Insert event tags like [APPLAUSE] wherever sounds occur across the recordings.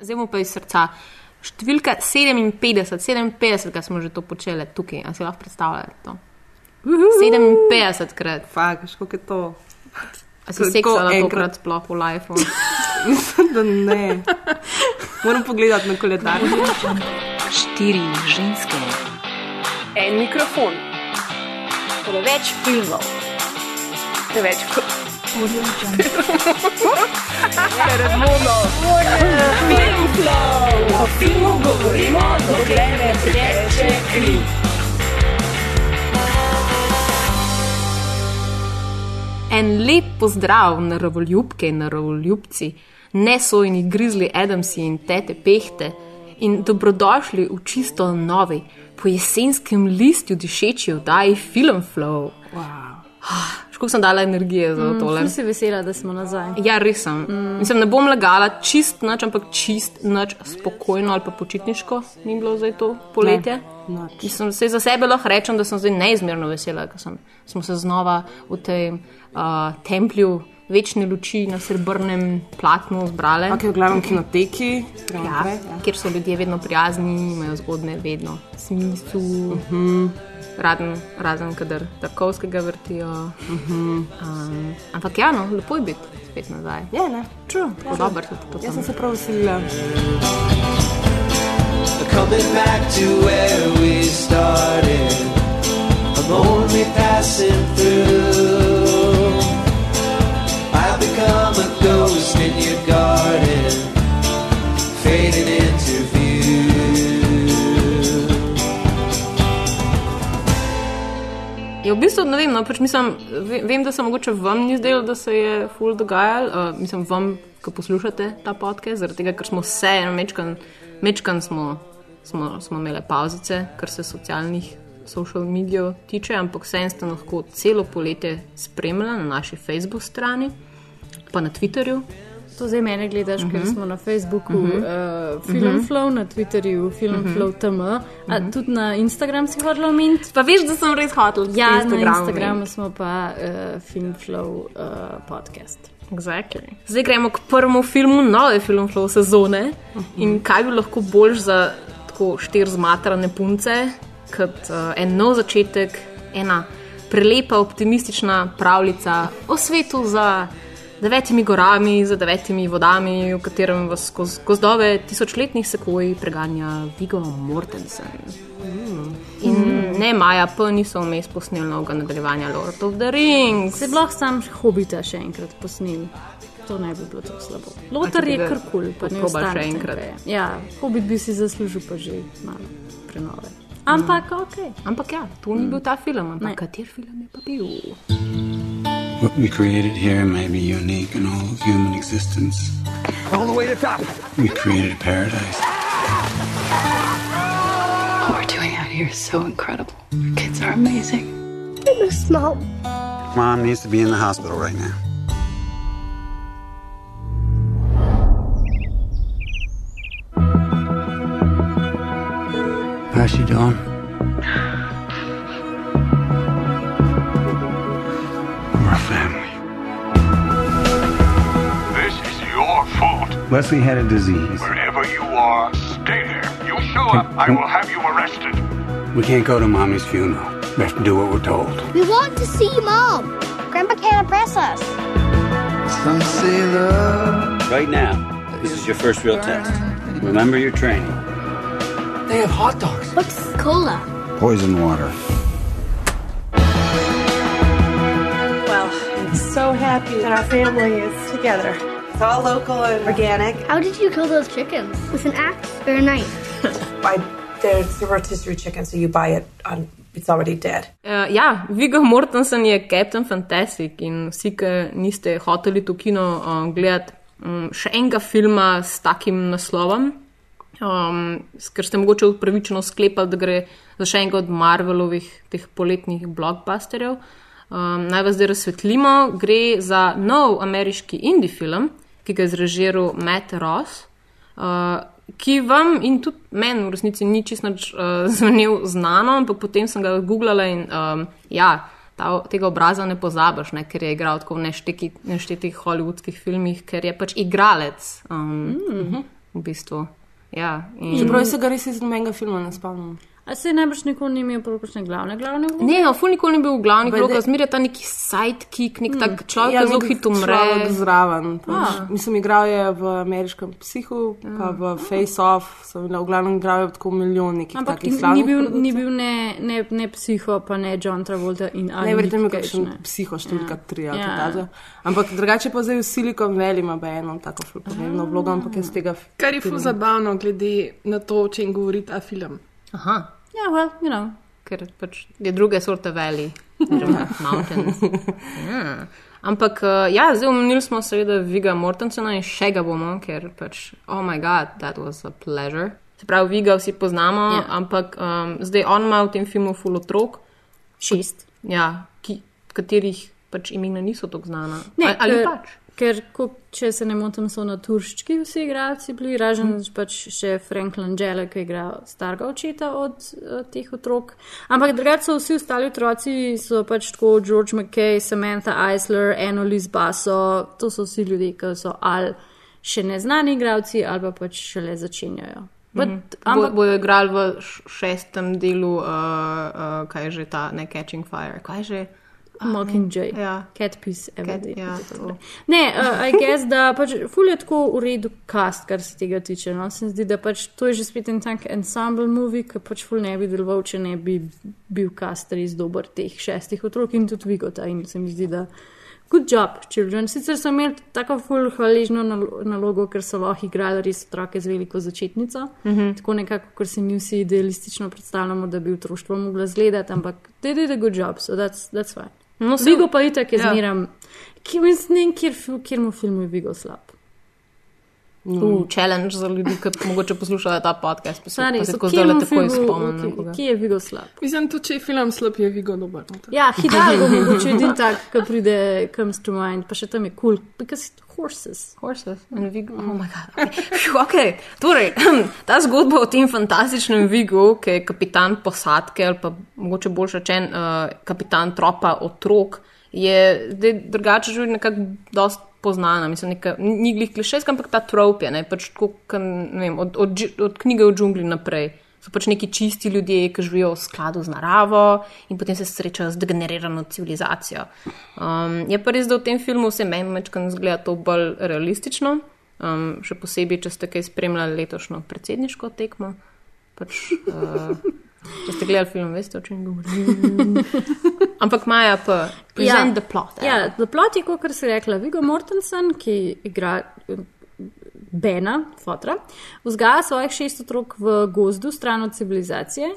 Zdaj mu pa iz srca. Številka 57, 57, smo že to počeli tukaj, a si lahko predstavljate to? 57 krat. Fak, školiko je to? A si seksala enkrat sploh v life? Mislim, [LAUGHS] da ne. Moram pogledati na koledar. Štiri ženske. En mikrofon. Preveč filmov. Preveč kot. Redmono. Film flow. O filmu govorimo, dokler ne teče kri. En lep pozdrav na revoljubke in revoljubci, nesojni grizli Adamsi in tete pehte in dobrodošli v čisto novi, po jesenskem listju dišeči oddaji Film Flow. Wow. Škoda sem dala energije za Mm, tole. ful si vesela, da smo nazaj. Ja, res sem. Mm. Mislim, ne bom lagala čist noč, ampak čist noč spokojno ali pa počitniško ni bilo zdaj to poletje. Noč. Mislim, se za sebe lahko rečem, da sem zdaj neizmerno vesela, ker sem, smo se znova v tem uh, templju večne luči na srebrnem platnu zbrali. Ok, v glavnem kinoteki. Ja, ja. kjer so ljudje vedno prijazni, imajo zgodne vedno smislu. Uh -huh. Razen, razen kadar Tarkovskega vrtijo. Uh -huh. um, ampak ja, no, lepo je biti spet nazaj. Je, ne? True, ja, dobro se to Jaz sem se prav veselila. coming back to where we started. I'm only passing through. I've become a ghost in your garden, fading into Je v bistvu ne vem, no, pač mislim, ve- vem, da se mogoče vam ni zdelo, da se je ful dogajalo, uh, mislim, vam, ki poslušate ta podcast, zaradi tega, ker smo vse eno mečkan, mečkan smo, smo, smo imeli pauzice, kar se socialnih social medijev tiče, ampak vseeno ste lahko celo poletje spremljali na naši Facebook strani, pa na Twitterju. To zdaj mene gledaš, uh -huh. ker Mhm. smo na Facebooku uh -huh. uh, Film uh -huh. Flow, na Twitterju Film uh Mhm. -huh. Flow TM, a uh -huh. tudi na Instagram si hodila omeniti. Pa veš, da sem res hotel Ja, na Instagramu smo pa uh, Film Flow uh, podcast. Exactly. Zdaj gremo k prvemu filmu nove Film Flow sezone. Uh -huh. In kaj bi lahko boljš za tako štiri zmatrane punce, kot uh, en nov začetek, ena prelepa, optimistična pravljica o svetu za devetimi gorami, za devetimi vodami, v katerem vas skozi gozdove tisočletnih sekoj preganja Vigo Mortensen. In ne Maja, pa niso vmes posneli novega nadaljevanja Lord of the Rings. Se lahko sam hobita še enkrat posnel. To ne bi bilo tako slabo. Lotar je kar kul, pa ne ostane še enkrat? je. Ja, hobit bi si zaslužil pa že malo prenove. Ampak Mm. ok. Ampak ja, to ni bil ta film, ampak Ne. kater film je pa bil? What we created here may be unique in all of human existence. All the way to top. We created a paradise. What we're doing out here is so incredible. Our kids are amazing. Mom needs to be in the hospital right now. How's she doing? We're a family. This is your fault. Leslie had a disease. Wherever you are, stay there. You show up, I will have you arrested. We can't go to Mommy's funeral. We have to do what we're told. We want to see Mom. Grandpa can't impress us. Some say love. Right now, this is your first real test. Remember your training. They have hot dogs. What's cola? Poison water. Well, I'm so happy that our family is together. It's all local and organic. How did you kill those chickens? With an axe or a knife? [LAUGHS] I, there's a rotisserie chicken, so you buy it on. It's already dead. Uh, ja, Vigo Mortensen je Captain Fantastic in vsi, ki niste hoteli to kino uh, gledati, um, še enega filma s takim naslovom, um, ker ste mogoče upravičeno sklepali, da gre za še enega od Marvelovih teh poletnih blockbusterjev. Um, naj vas zdaj razsvetlimo, gre za nov ameriški indie film, ki ga je zrežiral Matt Ross. Uh, ki vam in tudi meni v resnici ni čisto uh, [LAUGHS] zvenel znano, ampak potem sem ga googlala in um, ja, ta, tega obraza ne pozabiš, ne, ker je igral tako v neštetih hollywoodskih filmih, ker je pač igralec. Um, mm. v bistvu. Ja, in... Čeprav se ga res iz nobenega filma ne spomnim. A se najbrž nikoli ni imel prav glavne glavne vloge? Ne, no, ful nikoli ni bil v glavnih Bajde- vlogah, zmeraj je ta neki sidekick, nek tak človek, Ja, ki zelo nek hitro umre. Zraven. Pač. A. Mislim, igral je v ameriškem psihu, pa v Face Off, so bile v glavnem igral tako milijon nekih Ampak takih ni, slavnih bil, produkcij. ni bil ne, ne, ne psiho, pa ne John Travolta in ali Ne, verjetno je bil kakšen psiho številka Ja. 3 ali Ja. kaj takega. Ampak drugače pa zdaj v Silicon Valley ima eno tako ful pomembno vlogo, ampak jaz tega. Kar je ful zabavno, glede na to, o čem govori ta film. Aha, Ja, well, you know. ker pač je druge sorte valley, oziroma [LAUGHS] mountains. Ja. Ampak, eh, ja, zdaj omenili smo seveda Viga Mortensona in še ga bomo, ker pač, oh my god, that was a pleasure. Se pravi, Viga vsi poznamo, Ja. ampak um, zdaj on ima v tem filmu full otrok, Šest. ja, ki, katerih pač imena niso tako znana. Ne, Ali- ali ker, pač. Ker, ko, če se ne motim, so na turščki vsi igralci bili, razen mm. pač še Frank Langella, ki igra starega očeta od uh, teh otrok. Ampak drugače so vsi ostali otroci, so pač tako George McKay, Samantha Eisler, Annalise Basso, to so vsi ljudje, ki so ali še neznani igralci, ali pa pač šele začenjajo. But, Bo, ampak bojo igrali v šestem delu, uh, uh, kaj je že ta, ne Catching Fire, kaj je že. Mockingjay, Ja. Cat Piece, Cat- ja, to. Ne, uh, I guess, da pač ful je tako v redu cast, kar se tega tiče. No? Se mi zdi, da pač to je že spet en tak ensemble movie, ki pač ful ne bi deloval, če ne bi bil cast res dober teh šestih otrok in tudi Vigota. In se mi zdi, da good job, children. Sicer so imeli tako ful hvaležno nalo- nalogo, ker so lahko igrali res otroke z veliko začetnico. Mm -hmm. Tako nekako, ker si mi vsi idealistično predstavljamo, da bi otroštvo moglo zgledati, ampak they did a good job, so that's, that's fine. No, Vigo pa itak je Ja. zmeram, ne vem, kjer, kjer mu film je Vigo slab. Uh, challenge za ljudi, ki mogoče poslušajo ta podcast. Pa se, Stari, pa se tako Figu- spomnim. ki- nekoga. Kje je Vigo slab? Mislim, tudi če je film slab, je Vigo dober. no, tako. Ja, Hidalgo mogoče edin tak, ki pride, comes to mind, pa še tam je cool, because horses. Horses in Vigo. Oh, moj bog. Okay. Okay. Torej, [CLEARS THROAT] ta zgodba o tem fantastičnem Vigu, ki je kapitan posadke ali pa mogoče bolj rečen uh, kapitan tropa otrok, je zdaj drugače že nekako dost poznana. Mislim, neka, ni glih klišejska, ampak ta trop je, ne, pač tako, ke, ne vem, od, od, od knjige o džungli naprej. So pač neki čisti ljudje, ki živijo v skladu z naravo in potem se srečajo z degenerirano civilizacijo. Um, je pa res, da v tem filmu vse meni večkrat zgleda to bolj realistično, um, še posebej, če ste kaj spremljali letošnjo predsedniško tekmo. Pač, uh, če ste gledali film, veste, o čem govorim. [LAUGHS] Ampak Maja pa present ja. the plot. evo. Ja, the plot je, kot se rekla, Vigo Mortensen, ki igra eh, Bena, fotra, vzgaja svojih šest otrok v gozdu, stran od civilizacije.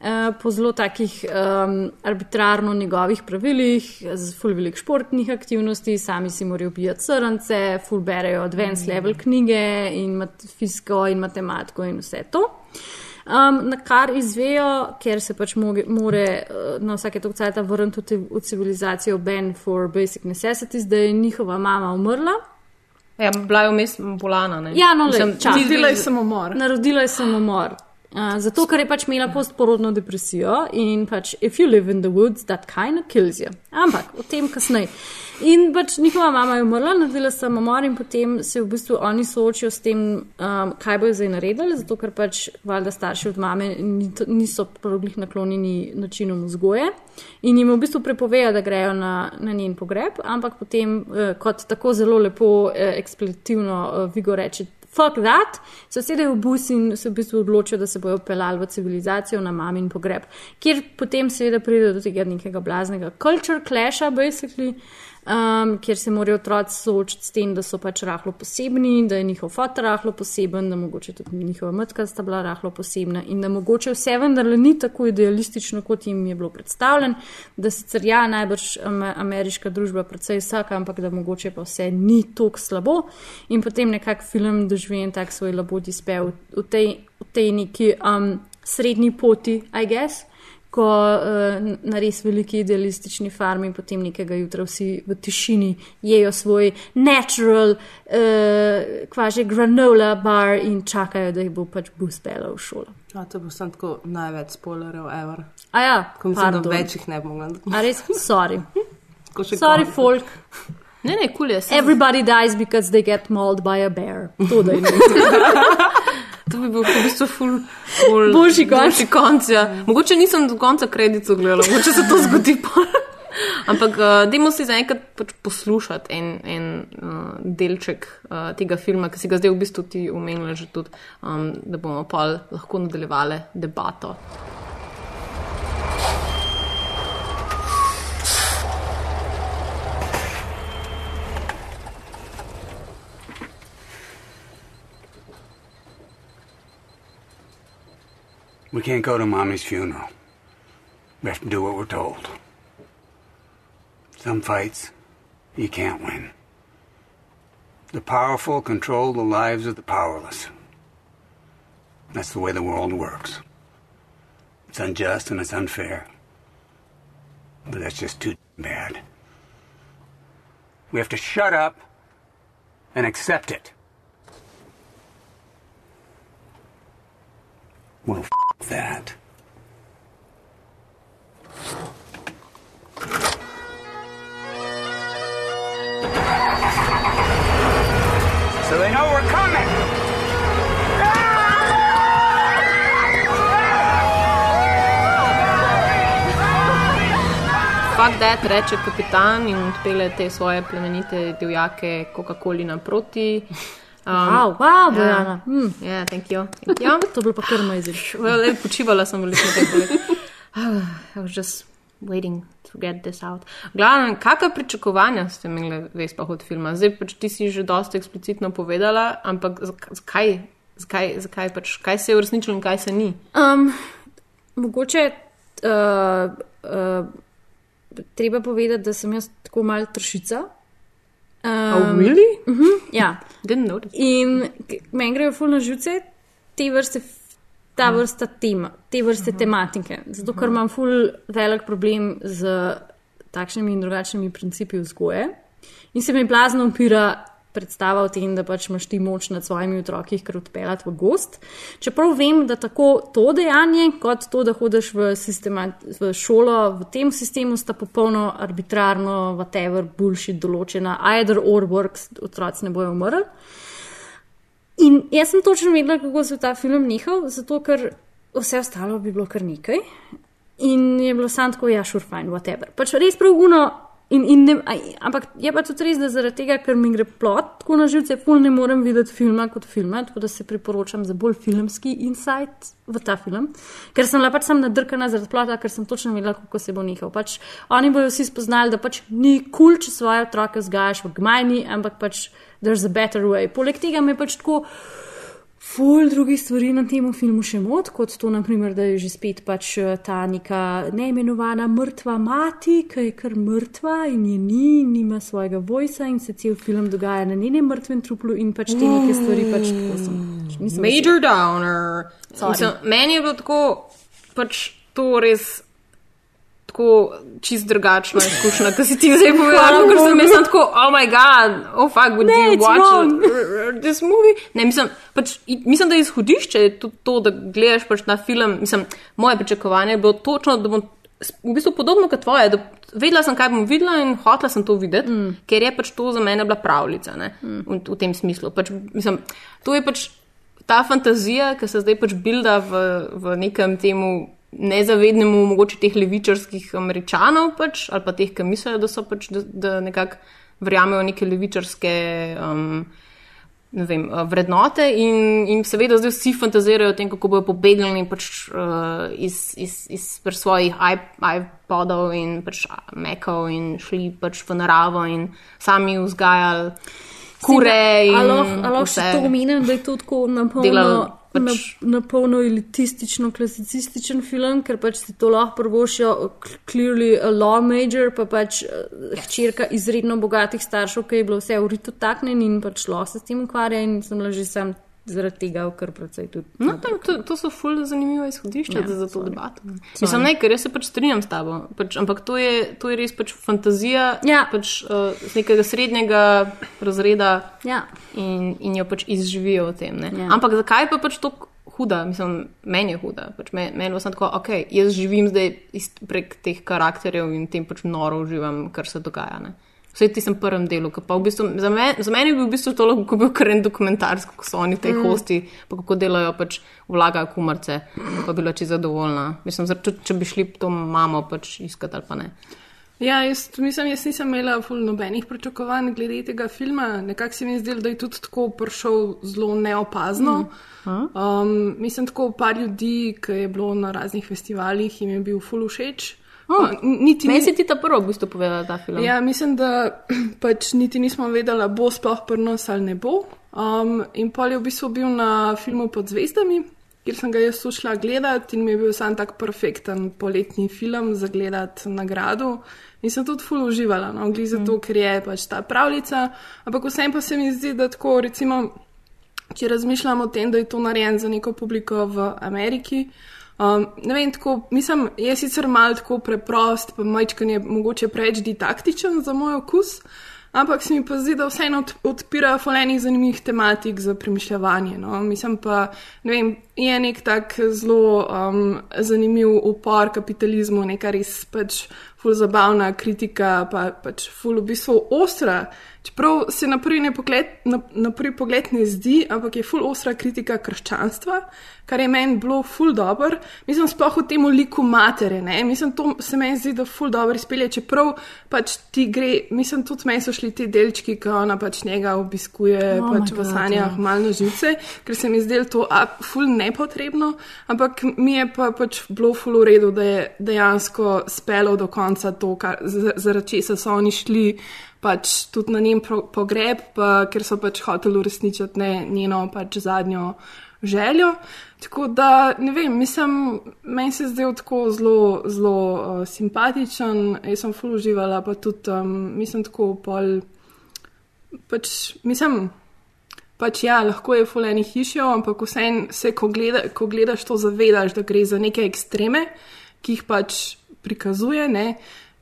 eh, Po zelo takih um, arbitrarno njegovih pravilih, z ful velik športnih aktivnosti, sami si morajo ubijati srnce, ful berejo advanced level knjige in fiziko in matematiko in vse to. Um, na kar izvejo, ker se pač moge, more uh, na vsake toliko cajta vrniti te- v civilizacijo Ben for Basic Necessities, da je njihova mama umrla. Ja, bila je vmes bolana. Ne? Ja, no, Mislim, le, čas. Naredila je samomor. Narodila je samomor. Zato, ker je pač imela postporodno depresijo in pač, if you live in the woods, that kind of kills you. Ampak o tem kasneje. In pač njihova mama je umrla, naredila samomor in potem se v bistvu oni soočijo s tem, um, kaj bojo zdaj naredili, zato ker pač valjda starši od mame ni- niso pravilih naklonjeni načinom vzgoje in jim v bistvu prepovejo, da grejo na, na njen pogreb, ampak potem, uh, kot tako zelo lepo, uh, ekspletivno uh, Vigo reče, fuck that, se sedejo v bus in se v bistvu odločijo, da se bojo pelali v civilizacijo na mamin pogreb, kjer potem seveda pride do tega nekega blaznega culture clasha, basically. Um, kjer se morajo otroci soočiti s tem, da so pač rahlo posebni, da je njihov fotor rahlo poseben, da mogoče tudi njihova matka sta bila rahlo posebna in da mogoče vse vendarle ni tako idealistično, kot jim je bilo predstavljeno, da sicer ja, najbrž am- ameriška družba precej vsaka, ampak da mogoče pa vse ni tako slabo in potem nekak film doživi en tak svoj labodi spev v tej, v tej neki um, srednji poti, I guess ko uh, na res veliki idealistični farmi potem nekega jutra vsi v tišini jejo svoj natural, uh, kvaže granola bar in čakajo, da jih bo pač bus pelal v šolo. A, to bo sem tako največ spoilerjev, ever. A ja, Ko mislim, da pardon. večjih ne bi mogla. A res, sorry. [LAUGHS] Sorry, konec. folk. Ne, ne, kul je. sem- Everybody dies because they get mauled by a bear. To da je [LAUGHS] To bi bil v bistvu ful, ful [LAUGHS] Boljši konc. Boljši konc ja. Mogoče nisem do konca kredico gledala, mogoče se to zgodi pa. [LAUGHS] Ampak uh, dajmo si zaenkrat pač poslušati en, en uh, delček uh, tega filma, ki si ga zdaj v bistvu ti omenila že tudi, um, da bomo pa lahko nadaljevali debato. We can't go to Mommy's funeral. We have to do what we're told. Some fights, you can't win. The powerful control the lives of the powerless. That's the way the world works. It's unjust and it's unfair. But that's just too bad. We have to shut up and accept it. Well, that. So they know we're coming. Fuck that, reče kapitan in odpele te svoje plemenite divjake Coca-Coli naproti. Um, Wow, wow, Bojana. Mm. Ja, yeah, thank you. Thank you. [LAUGHS] To je bilo pa kar amazing. [LAUGHS] Well, le, počivala sem veliko tega. [LAUGHS] I was just waiting to get this out. Glavno, kakšna pričakovanja ste imeli, veš pa od filma? Zdaj pač ti si že dosta eksplicitno povedala, ampak zak- zakaj, zakaj, zakaj pač, kaj se je uresničilo in kaj se ni? Um, mogoče uh, uh, treba povedati, da sem jaz tako mal tršica. Um, Oh, really? Uh -huh, ja. [LAUGHS] Didn't notice. In meni grejo fulno živce te vrste, ta vrsta tema, te vrste tematike. Zato, ker imam ful velik problem z takšnimi in drugačnimi principi vzgoje. In se mi blazno upira predstava o tem, da pač imaš ti moč nad svojimi otroki, kar odpeljati v gost. Čeprav vem, da tako to dejanje, kot to, da hodiš v, v šolo, v tem sistemu sta popolno arbitrarno, whatever, bullshit določena, either or works, otroci ne bojo umrli. In jaz sem točno vedela, kako se je ta film nehal, zato ker vse ostalo bi bilo kar nekaj. In je bilo samo tako, ja, sure, fine, whatever. Pač res pravuno. In, in ne, ampak je pa tudi res, da zaradi tega, ker mi gre plot tako na živce, ful ne morem videti filma kot filma, tako da se priporočam za bolj filmski insight v ta film. Ker sem bila pač sam nadrkana zaradi plota, ker sem točno vedela, kako se bo nehal. Pač oni bojo vsi spoznali, da pač ni kul, cool, če svoje otroke vzgajaš v gmajni, ampak pač there's a better way. Poleg tega me pač tako ful drugih stvari na tem filmu še mod, kot to, naprimer, da je že spet pač eh, ta neka neimenovana mrtva mati, ki je kar mrtva in je ni, nima svojega vojsa in se cel film dogaja na njenem mrtvem truplu in pač te neke stvari pač tako nisem Major Downer. Sorry. Mislim, meni je bilo tako, pač to res. Tako čist drugačna izkušnja, ki si ti zdaj povedala, ker sem jaz tako, oh moj bog, oh fuck, would Ne, you watch this movie? Ne, mislim, pač, mislim, da je izhodišče je tudi to, da gledaš pač na film. Mislim, moje pričakovanje je bilo točno, da bom v bistvu podobno kot tvoje. Da vedela sem, kaj bom videla in hotela sem to videti, mm. ker je pač to za mene bila pravljica ne, mm. v, v tem smislu. Pač, mislim, to je pač ta fantazija, ki se zdaj pač bilda v, v nekem temu nezavednemu, mogoče teh levičarskih američanov, pač, ali pa teh, ki mislijo, da so pač, da, da nekako verjamejo neke levičarske. Um, Ne vem, uh, vrednote, in, in seveda zdaj vsi fantazirajo o tem, kako bodo pobegnili pač, uh, iz, iz, iz pač svojih iP- iPodov in pač Mekov in šli pač v naravo in sami vzgajali kure. Ali vse. lahko to omenim, da je to tako napolno, Na, pač- na polno elitistično, klasicističen film, ker pač si to lahko prvošijo, clearly a law major, pa pač eh, hčerka izredno bogatih staršev, ki je bilo vse v ritu taknen in pač lahko se s tem ukvarja in sem bila že sam zaradi tega kar precej tudi. No, to, to, to so ful zanimiva izhodišča Ja, za, to sorry. debato. Mislim, ne, ker jaz se pač strinjam s tabo, pač, ampak to je, to je res pač fantazija Ja. pač, uh, z nekega srednjega razreda Ja. in, in jo pač izživijo v tem. ne. Ja. Ampak zakaj pa pač to huda? Mislim, meni je huda. Pač me, meni je samo tako, ok, jaz živim zdaj prek teh karakterjev in tem pač noro uživam, kar se dogaja. Ne. Vse ti sem prvem delu, pa v bistvu, za, me, za mene bi v bistvu to lahko bil kar en dokumentarski, kako so oni te mm. hosti, pa kako delajo, pač vlagajo kumarce, pa bila če zadovoljna. Mislim, zar, če, bi šli to mamo pač iskati ali pa ne. Ja, jaz, mislim, jaz nisem imela nobenih pričakovanj glede tega filma. Nekako se mi je zdelo, da je tudi tako prišel zelo neopazno. Mm. Um, mislim, tako par ljudi, ki je bilo na raznih festivalih, jim je bil full všeč. Oh, niti ni... si ti ta prvo v bistvu povedala, da film. Ja, mislim, da [CLEARS THROAT] pač niti nismo vedela, bo sploh prnos ali ne bo. Um, in pol je v bistvu bil na filmu pod zvezdami, kjer sem ga jaz šla gledati in mi je bil sam tak perfekten poletni film za gledati nagrado. In sem tudi ful uživala, no, glede zato, mm. ker je pač ta pravljica. Ampak vsem pa se mi zdi, da tako, recimo, če razmišljam o tem, da je to narejen za neko publiko v Ameriki. Um, ne vem, tako, mislim, je sicer malo tako preprost, pa majčkan je mogoče preveč didaktičen za moj okus, ampak se mi pa zdi, da vseeno odpira folenih zanimivih tematik za premišljanje. No? Mislim pa, ne vem, je nek tak zelo um, zanimiv upor kapitalizmu, neka res pač ful zabavna kritika, pa pač ful v bistvu ostra. Čeprav se na prvi, pogled, na, na prvi pogled ne zdi, ampak je ful ostra kritika krščanstva, kar je meni bilo ful dobr. Mislim, sploh v tem liku matere, ne? mislim, to se meni zdi, da ful dobro izpelje, čeprav pač ti gre, mislim, tudi meni so šli ti delčki, ki ona pač njega obiskuje oh pač v sanjah ja. malo živce, ker se mi zdi to a, ful nepotrebno, ampak mi je pa pač bilo ful v redu, da je dejansko spelo do konca to, kar, zaradi česa so oni šli pač tudi na njen pogreb, pa, ker so pač hoteli uresničiti ne, njeno pač zadnjo željo. Tako da, ne vem, mislim, meni se zdel tako zelo, zelo uh, simpatičen, jaz sem full uživala, pa tudi, um, mislim, tako pol. Pač, mislim, pač ja, lahko je fuleni hišijo, ampak vseeno se, ko, gleda, ko gledaš to, zavedaš, da gre za neke ekstreme, ki jih pač prikazuje. Ne?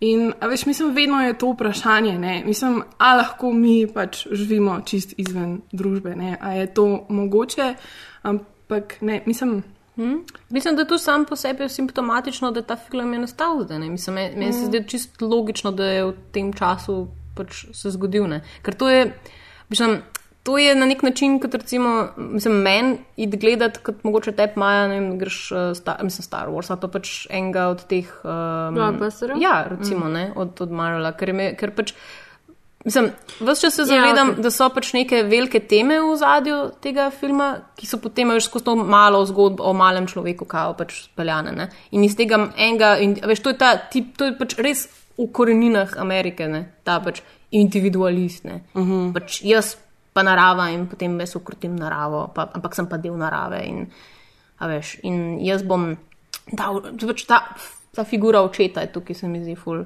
In, veš, mislim, vedno je to vprašanje, ne? mislim, ali lahko mi pač živimo čist izven družbe, ali je to mogoče, ampak ne, mislim. Hmm? Mislim, da je to sam po sebi simptomatično, da ta film je nastal zdaj. Mislim, meni se hmm. zdi čisto logično, da je v tem času pač se zgodil. Ne? Ker to je, mislim, to je na nek način, kot recimo, mislim, meni id gledati, kot mogoče te Maja, ne vem, greš, uh, star, mislim, Star Wars, ali pa pač enega od teh. Um, ja, recimo, mm. ne, od, od Marvela, ker, me, ker pač. Mislim, vse čas se ja, zavedam, ja, okay. da so pač neke velike teme v zadju tega filma, ki so potem že skozi to malo zgodbo o malem človeku, kao pač speljane. Ne? In iz tega enega, in, veš, to je, ta, tip, to je pač res v koreninah Amerike, ne? ta pač individualist. Uh mhm. -huh. pač jaz pa narava in potem jaz ukrotim naravo, pa, ampak sem pa del narave. In, veš, in jaz bom dal, pač ta, ta figura očeta je tukaj, se mi zdi, ful.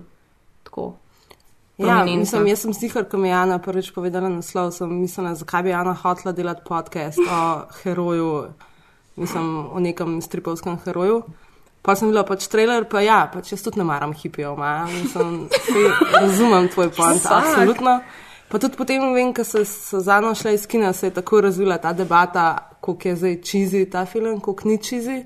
Tako. Ja, mislim, jaz sem stihar, ko mi je Jana prvič povedala naslov, sem mislila, zakaj bi Jana hotela delati podcast o heroju, mislim, o nekem stripovskem heroju. Pa sem bila pač trailer, pa ja, pač jaz tudi ne maram hipijo, mislim, razumem tvoj point, absolutno. Pa tudi potem, vem, ko so, so zadnjo šle iz kina, se je tako razvila ta debata, koliko je zdaj čizi ta film, koliko ni čizi.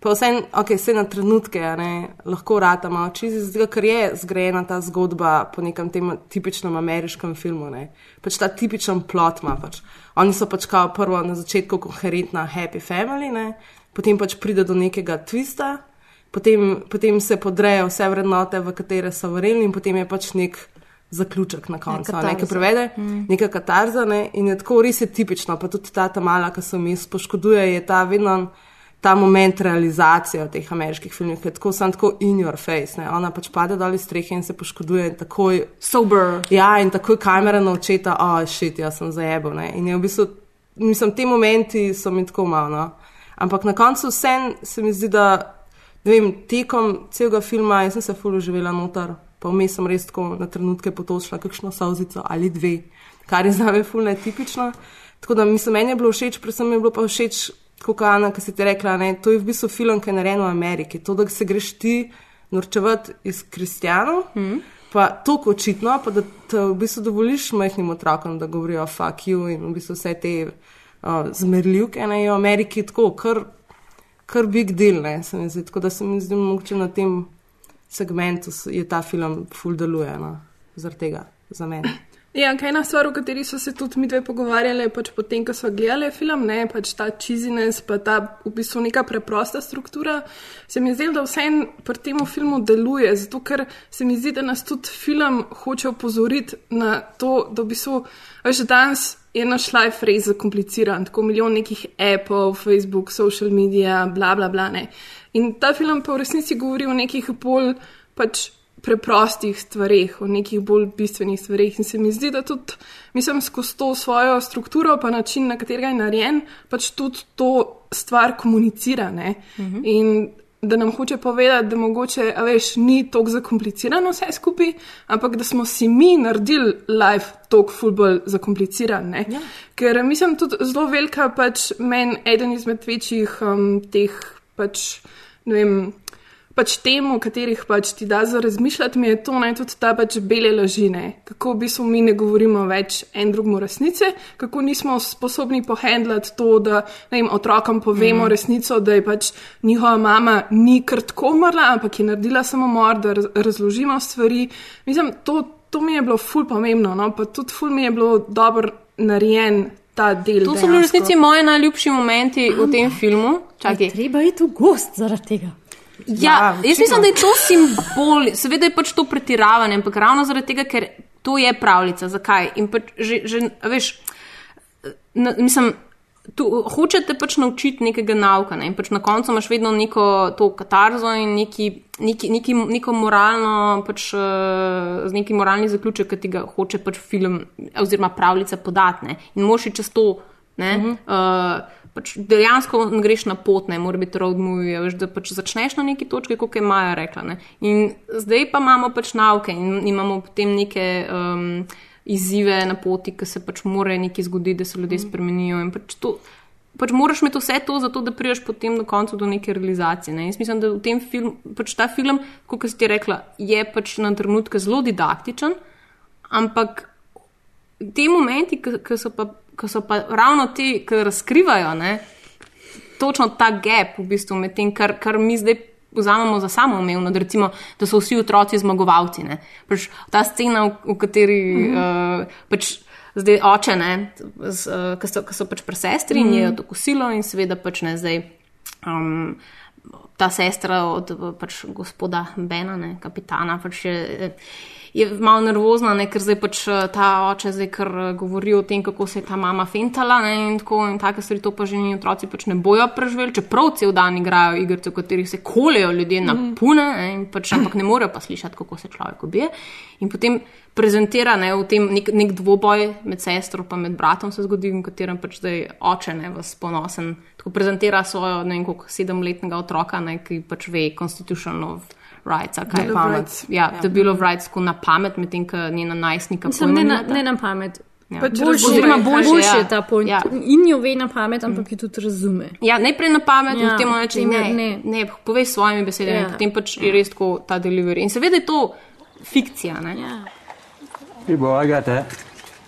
Pa vse, ok, vse na trenutke, ne, lahko rata malo čizi, zato ker je zgrajena ta zgodba po nekem tem tipičnem ameriškem filmu. Ne. Pač ta tipičen plot ima. Pač. Oni so pač kao prvo na začetku koherentna happy family, ne. potem pač pride do nekega twista, potem, potem se podrejo vse vrednote, v katere so verjeli in potem je pač nek zaključek na koncu. Nekaj prevede, mm. nekaj katarza ne? in je tako res je tipično, pa tudi ta ta mala, ki se mi spoškoduje, je ta vedno ta moment realizacije v teh ameriških filmih, ki je tako sam tako in your face. Ne? Ona pač pade dol iz strehe in se poškoduje in takoj. Sober. Ja, in takoj kamera na očeta, a oh, šit, jaz sem zajebal. Ne? In je v bistvu, mislim, ti momenti so mi tako malo. No? Ampak na koncu vse se mi zdi, da. Ne vem, tekom celega filma, jaz sem se fully živela noter, pa vmes sem res tako na trenutke potočila kakšno sauzico ali dve, kar je za me fulne tipično. Tako da mislim, meni je bilo všeč, predvsem mi je bilo pa všeč, kot Ana, ki si ti rekla, ne, to je v bistvu film, ki je narejen v Ameriki. To, da se greš ti norčevati iz kristijanov. Mm. Pa to očitno, pa da te v bistvu dovoliš majhnim otrokom, da govorijo fuck you in v bistvu vse te uh, zmerljivke, ne, v Ameriki tako, kar, kar big deal, ne, se mi zdi. Tako da se mi zdi mogoče na tem segmentu je ta film full deluje no, zaradi tega. za mene. Ja, kaj ena stvar, o kateri so se tudi mi dve pogovarjali, pač potem, ko smo gledali film, ne pač ta čizinec, pa ta v bistvu neka preprosta struktura, se mi zdi, da vse pri tem filmu deluje, zato ker se mi zdi, da nas tudi film hoče opozoriti na to, da v bistvu, veš, danes je naš life res zakompliciran, tako milijon nekih appov, Facebook, social media, bla bla bla. Ne. In ta film pa v resnici govori o nekih bolj pač preprostih stvarih, o nekih bolj bistvenih stvarih. In se mi zdi, da tudi, mislim, skozi to svojo strukturo, pa način, na katerega je narejen, pač tudi to stvar komunicira. Mhm. In da nam hoče povedati, da mogoče, a veš, ni tako zakomplicirano vse skupaj, ampak da smo si mi naredili life tako fulbol zakompliciran. Ja. Ker mislim, tudi zelo velika, pač meni eden izmed večjih um, teh, pač, ne vem pač temu, katerih pač ti da za razmišljati, mi je to naj tudi ta pač bele lažine. Kako v bistvu mi ne govorimo več en drugmu resnice, kako nismo sposobni pohendlati to, da vem, otrokom povemo mm. resnico, da je pač njihova mama ni krtko umrla, ampak je naredila samomor, da razložimo stvari. Mislim, to, to mi je bilo ful pomembno, no? pa tudi ful mi je bilo dobro narejen. To so bili v resnici moji najljubši momenti v tem filmu. Čakaj. Treba je tu gost zaradi tega. Ja, ja jaz mislim, da je to simbol, seveda je pač to pretiravanje, ampak ravno zaradi tega, ker to je pravljica. Zakaj? In pač že, že veš, na, mislim. Tu, hočete pač naučiti nekega nauka, ne? in pač na koncu imaš vedno neko to katarzo in neki, neki, neki, neko moralno, pač, uh, neki moralni zaključek, ki ti ga hoče pač film oziroma pravljica podati. In moši čez to. Uh -huh. uh, pač dejansko greš na pot, ne more biti road movie, veš, da pač začneš na neki točki, kot je Maja rekla. Ne. In zdaj pa imamo pač nauke in imamo potem neke um, izzive na poti, ki se pač more nekaj zgoditi, da se ljudje spremenijo. Pač to, pač moraš imeti vse to, zato da priješ potem do konca do neke realizacije. Ne. Jaz mislim, da v tem filmu, pač ta film, kot si ti rekla, je pač na trenutke zelo didaktičen, ampak. Te momenti, ki so pa ki so pa ravno ti, ki razkrivajo ne, točno ta gap v bistvu med tem, kar, kar mi zdaj vzamemo za samoumevno, da, recimo, da so vsi otroci zmagovalci. Pač ta scena, v, v kateri mm -hmm. uh, pač. Zdaj oče, uh, ki so, so pač pri sestri in mm. je to kosilo, in seveda pač ne zdaj. Um, ta sestra od pač, gospoda Bena, ne, kapitana, pač je. Je malo nervozna, ne, ker zdaj pač eh, ta oče zdaj kar eh, govori o tem, kako se je ta mama fentala ne, in tako in take stvari, to pa že njeni otroci pač ne bojo preživeli, čeprav cel dan igrajo igrice, v katerih se kolejo ljudje na mhm. pune, ne, pač, [CLEARS THROAT] ampak ne morejo pa slišati, kako se človek ubije. In potem prezentira ne, v tem nek, nek dvoboj med sestro in bratom se zgodi, v katerem pač zdaj oče ne vas ponosen. Tako prezentira svojo, ne vem, koliko sedemletnega otroka, ne, ki pač ve, constitutional rights, kaj je pamet. Ja, ja. The Bill of Rights, ko na pamet, medtem ko njena najstnika pojma. Ne, na, ne na pamet. Ja. Pač boljši ja. je ta point. Ja. In jo ve na pamet, ampak mm. jo tudi razume. Ja, najprej na pamet, ja. potem reče: ne, ne, ne, povej s svojimi besedami, ja. potem pač ja. je res tako ta delivery. In seveda je to fikcija. Ja. Hey, boy, I got that.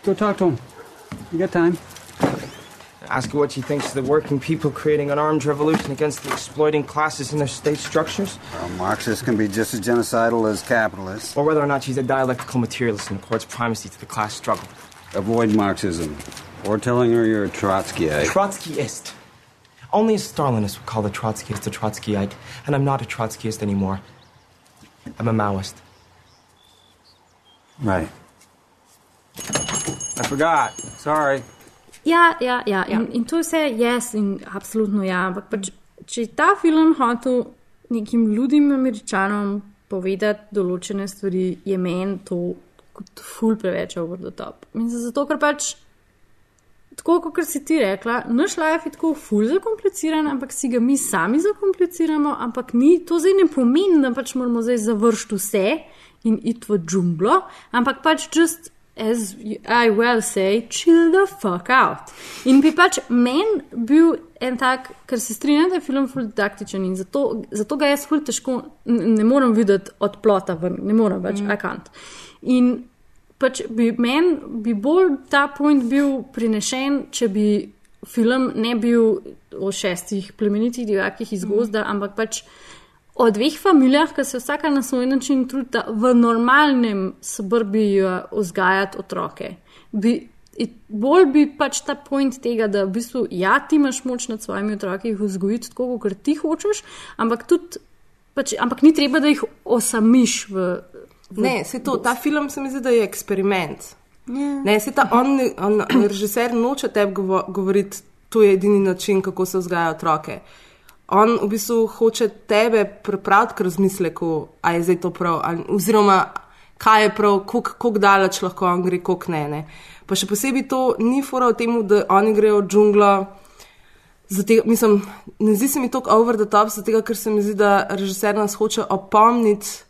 Go talk to him. You got time. Ask her what she thinks of the working people creating an armed revolution against the exploiting classes in their state structures. Well, Marxists can be just as genocidal as capitalists. Or whether or not she's a dialectical materialist and accords primacy to the class struggle. Avoid Marxism. Or telling her you're a Trotskyite. Trotskyist. Only a Stalinist would call the Trotskyist a Trotskyite, and I'm not a Trotskyist anymore. I'm a Maoist. Right. I forgot. Sorry. Ja, ja, ja. ja. In, in to je vse jaz in absolutno ja. Ampak pač, če je ta film hotel nekim ludim američanom povedati določene stvari, je meni to kot ful preveč over the top. In zato, ker pač. Tako kot si ti rekla, naš life je tako ful zakompliciran, ampak si ga mi sami zakompliciramo, ampak ni, to zdaj ne pomeni, da pač moramo zdaj završiti vse in iti v džunglo, ampak pač just as I well say, chill the fuck out. In bi pač meni bil en tak, ker se strinjam, da je film full didaktičen in zato, zato ga jaz full težko ne morem videti od plota ven, ne morem več, mm. I can't. In pač bi meni bi bolj ta point bil prinešen, če bi film ne bil o šestih plemenitih dijakih iz gozda, mm. ampak pač o dveh familijah, ki se vsaka na svoj način trudita v normalnem suburbiju vzgajati otroke. Bi, bolj bi pač ta point tega, da v bistvu ja, ti imaš moč nad svojimi otroki jih vzgojiti tako, kot ti hočeš, ampak tudi, pač, ampak ni treba, da jih osamiš v. v Ne, se to, ta film se mi zdi, da je eksperiment. Ja. Ne, se ta on, on režiser noče tebi govo- govoriti, to je edini način, kako se vzgajajo otroke. On v bistvu hoče tebe pripraviti k razmisleku, a je zdaj to prav, ali, oziroma kaj je prav, kako daleč lahko on gre, kako ne, ne. Pa še posebej to ni fora v tem, da oni grejo v džunglo. Zatega, mislim, ne zdi se mi tako over the top, zato ker se mi zdi, da režiser nas hoče opomniti,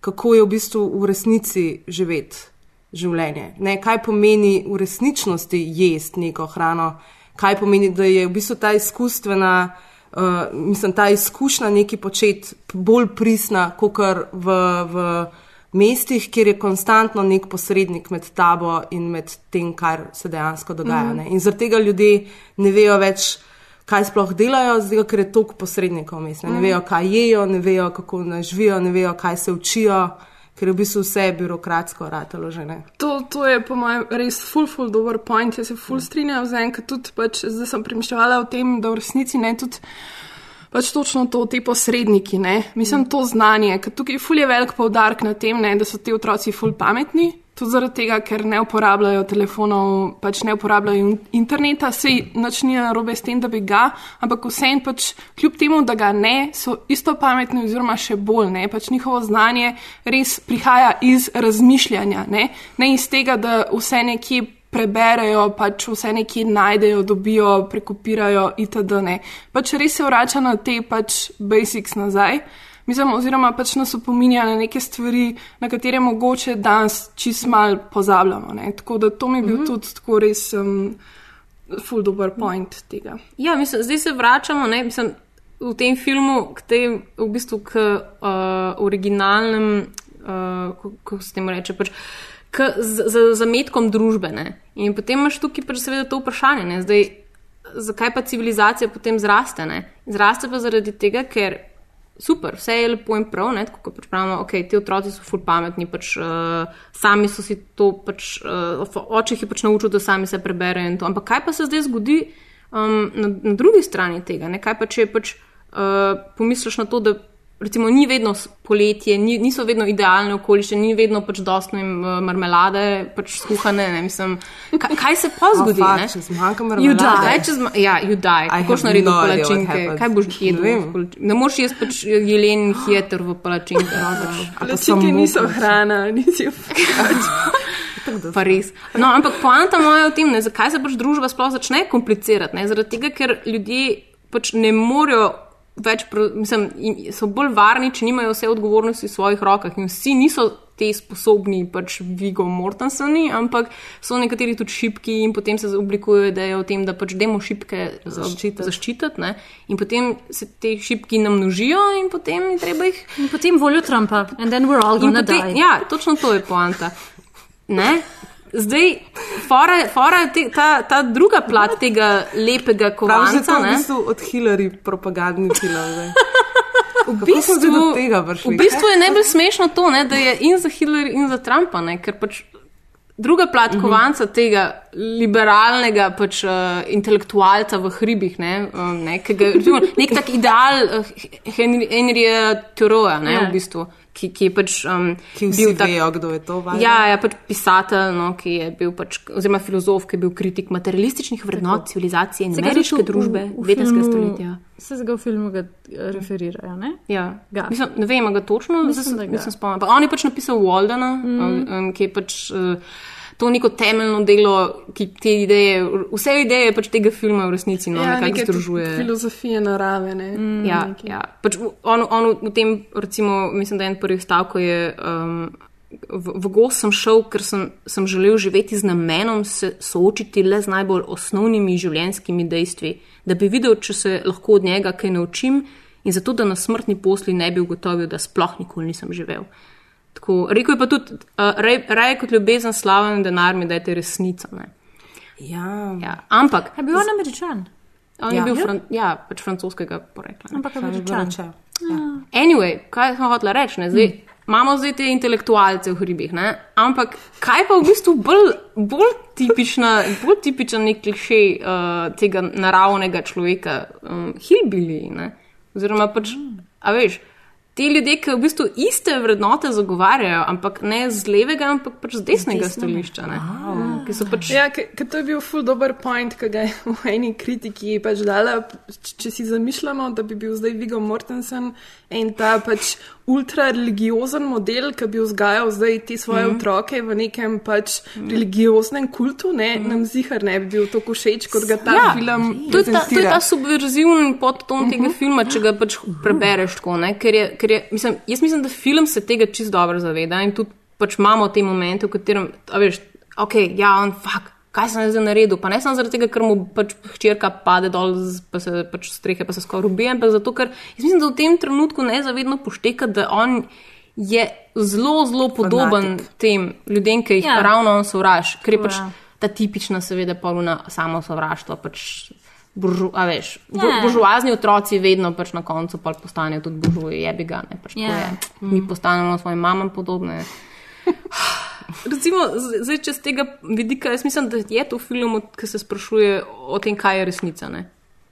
kako je v bistvu v resnici živeti življenje. Ne, kaj pomeni v resničnosti jesti neko hrano, kaj pomeni, da je v bistvu ta izkustvena, uh, mislim, ta izkušnja nekaj početi bolj prisna, kot v, v mestih, kjer je konstantno nek posrednik med tabo in med tem, kar se dejansko dogaja. Mm. In zaradi tega ljudje ne vejo več. Kaj sploh delajo, zdaj, ker je toliko posrednikov, mislim. ne Mhm. vejo, kaj jejo, ne vejo, kako živijo, ne vejo, kaj se učijo, ker je v bistvu vse birokratsko ratalo že ne. To, to je po mojem res ful, ful, dober point. Jaz se ful strinjam z enim, ker tudi pač, zdaj sem premišljala o tem, da v resnici ne tudi. Pač točno to, ti posredniki, ne? mislim to znanje, ker tukaj ful je velik poudarek na tem, ne, da so ti otroci ful pametni, tudi zaradi tega, ker ne uporabljajo telefonov, pač ne uporabljajo in- interneta, sej nič ni narobe s tem, da bi ga, ampak vseeno pač kljub temu, da ga ne, so isto pametni oziroma še bolj, ne, pač njihovo znanje res prihaja iz razmišljanja, ne, ne iz tega, da vse nekje preberejo, pač vse nekje najdejo, dobijo, prekopirajo itd. Ne. Pač res se vrača na te pač basics nazaj. Mislim, oziroma pač nas opominja na neke stvari, na katere mogoče danes čist mal pozabljamo. Ne. Tako da to mi je bil mm -hmm. tudi tako res um, full dober point tega. Ja, mislim, zdaj se vračamo ne, mislim, v tem filmu k tem, v bistvu k uh, originalnem, uh, ko- kako se temu reče, pač, k z- z- zametkom družbe. Ne. In potem imaš tukaj pač seveda to vprašanje, ne, zdaj, zakaj pa civilizacija potem zraste. Ne. Zraste pa zaradi tega, ker. Super, vse je lepo in prav, ne, tako kot pač pravimo, ok, ti otroci so ful pametni, pač, uh, sami so si to, pač, uh, oče jih je pač naučil, da sami se preberejo in to. Ampak kaj pa se zdaj zgodi um, na, na drugi strani tega? Ne? Kaj pa če pač, uh, pomisliš na to, da recimo ni vedno poletje, ni, niso vedno idealne okoliščine, ni vedno pač dostno jim marmelade, pač skuhane, ne mislim. Kaj, kaj se pa [LAUGHS] zgodi? fakt, ne? če zmanjka You marmelade? če zma ja, you die. I Kako boš have naredil no palačinke? Kaj boš Ne jedel? palač- Ne moreš jesti pač jelen hieter v palačinke. Palačinke niso hrana, nisi [LAUGHS] Pa res. No, ampak poanta moja je v tem, ne, zakaj se pač družba sploh začne komplicirati. Ne? Zaradi tega, ker ljudje pač ne morejo več, mislim, so bolj varni, če nimajo vse odgovornosti v svojih rokah. In vsi niso te sposobni, pač Vigo Mortensoni, ampak so nekateri tudi šipki in potem se oblikujejo ideje o tem, da pač demo šipke zaščititi. zaščititi ne? in potem se te šipki namnožijo in potem je treba jih In potem volijo Trumpa, and then we're all gonna potem, die. ja, točno to je poanta. Ne? Zdaj, fora, je- fora je te, ta, ta druga plat tega lepega Prav se to kovanca. v bistvu od Hillary propagandni film. [LAUGHS] V bistvu, prišli? v bistvu je najbolj smešno to, ne, da je in za Hillary, in za Trumpa, ne, ker pač druga plat Mhm. kovanca tega liberalnega pač, uh, intelektualca v hribih, ne, um, ne, ga, nek tak ideal uh, Henry, Henryja Thoreauja, ne, Ja. v bistvu, ki, ki je pač um, Ki vsi vejo, kdo je to. valjda. Ja, ja, pač pisatelj, no, ki je bil, pač, oziroma filozof, ki je bil kritik materialističnih vrednot civilizacije in ameriške družbe v 19. filmu- stoletja. Se ga v filmu ga eh, referirajo, ne? Ja. Ga. Mislim, ne vem, ga točno Mislim, se- ga. nisem spomnila. Ampak On je pač napisal Waldena, mm. um, ki je pač uh, to neko temeljno delo, ki te ideje, vse ideje pač tega filma v resnici no, ja, nekako neke združuje. filozofije narave. Ne? Mm, ja, ja. Pač v- on, on v tem, recimo, mislim, da je en prvih stavkov je. Um, V, v gost sem šel, ker sem, sem želel živeti z namenom se soočiti le z najbolj osnovnimi življenjskimi dejstvi, da bi videl, če se lahko od njega kaj naučim, in zato, da na smrtni posli ne bi ugotovil, da sploh nikoli nisem živel. Tako, rekel je pa tudi, uh, raje rej kot ljubezen, slava in denar mi dajte resnico. Ne. Ja. Ja, ampak. Je bil on američan. On Ja. je bil Ja. fran, ja, pač francoskega porekla. ne. Ampak američan. reče? Anyway, kaj smo hoteli reči? ne, Zdaj, imamo zdaj te intelektualce v hribih, ne? ampak kaj pa v bistvu bolj, bolj, tipična, bolj tipičen nek kliše uh, tega naravnega človeka, um, hilbili. ne? Oziroma, pač, a veš, ti ljudje, ki v bistvu iste vrednote zagovarjajo, ampak ne z levega, ampak pač z desnega stališča. ne. Ki so pač Ja, ker to je bil ful dober point, ki ga je [LAUGHS] v eni kritiki pač dala. Če si zamišljamo, da bi bil zdaj Vigo Mortensen en ta pač ultra-religiozen model, ki bi vzgajal zdaj te svoje mm. otroke v nekem pač mm. religioznem kultu, ne, mm. nam zihar ne bi bil tako všeč, kot ga ta ja, film To je ta, to je ta subverzivni podton uh -huh. tega filma, če ga pač prebereš tako. ne, Ker je, ker je, mislim, jaz mislim, da film se tega čist dobro zaveda in tudi pač imamo te momente, v katerem, a veš, ok, ja, on fuk. Kaj sem zdaj naredil? Pa ne samo zaradi tega, ker mu pač hčerka pade dol, z- pa se pač strehe, pa se skoraj ubije, ampak zato, ker jaz mislim, da v tem trenutku nezavedno pošteka, da on je zelo, zelo podoben Fanatik. tem ljudem, ki jih Ja. ja. ravno on sovraž, ker je pač je. ta tipična, seveda, polna samo sovraštva. Pač buržu, veš, Ja. buržuazni otroci vedno pač na koncu postanejo tudi buržuji, je bi ga. Ne, pač Ja. je. Mi postanemo svojim mamam podobne. [LAUGHS] Recimo, zdaj, če z tega vidika, jaz mislim, da je to film, ki se sprašuje o tem, kaj je resnica. Ne?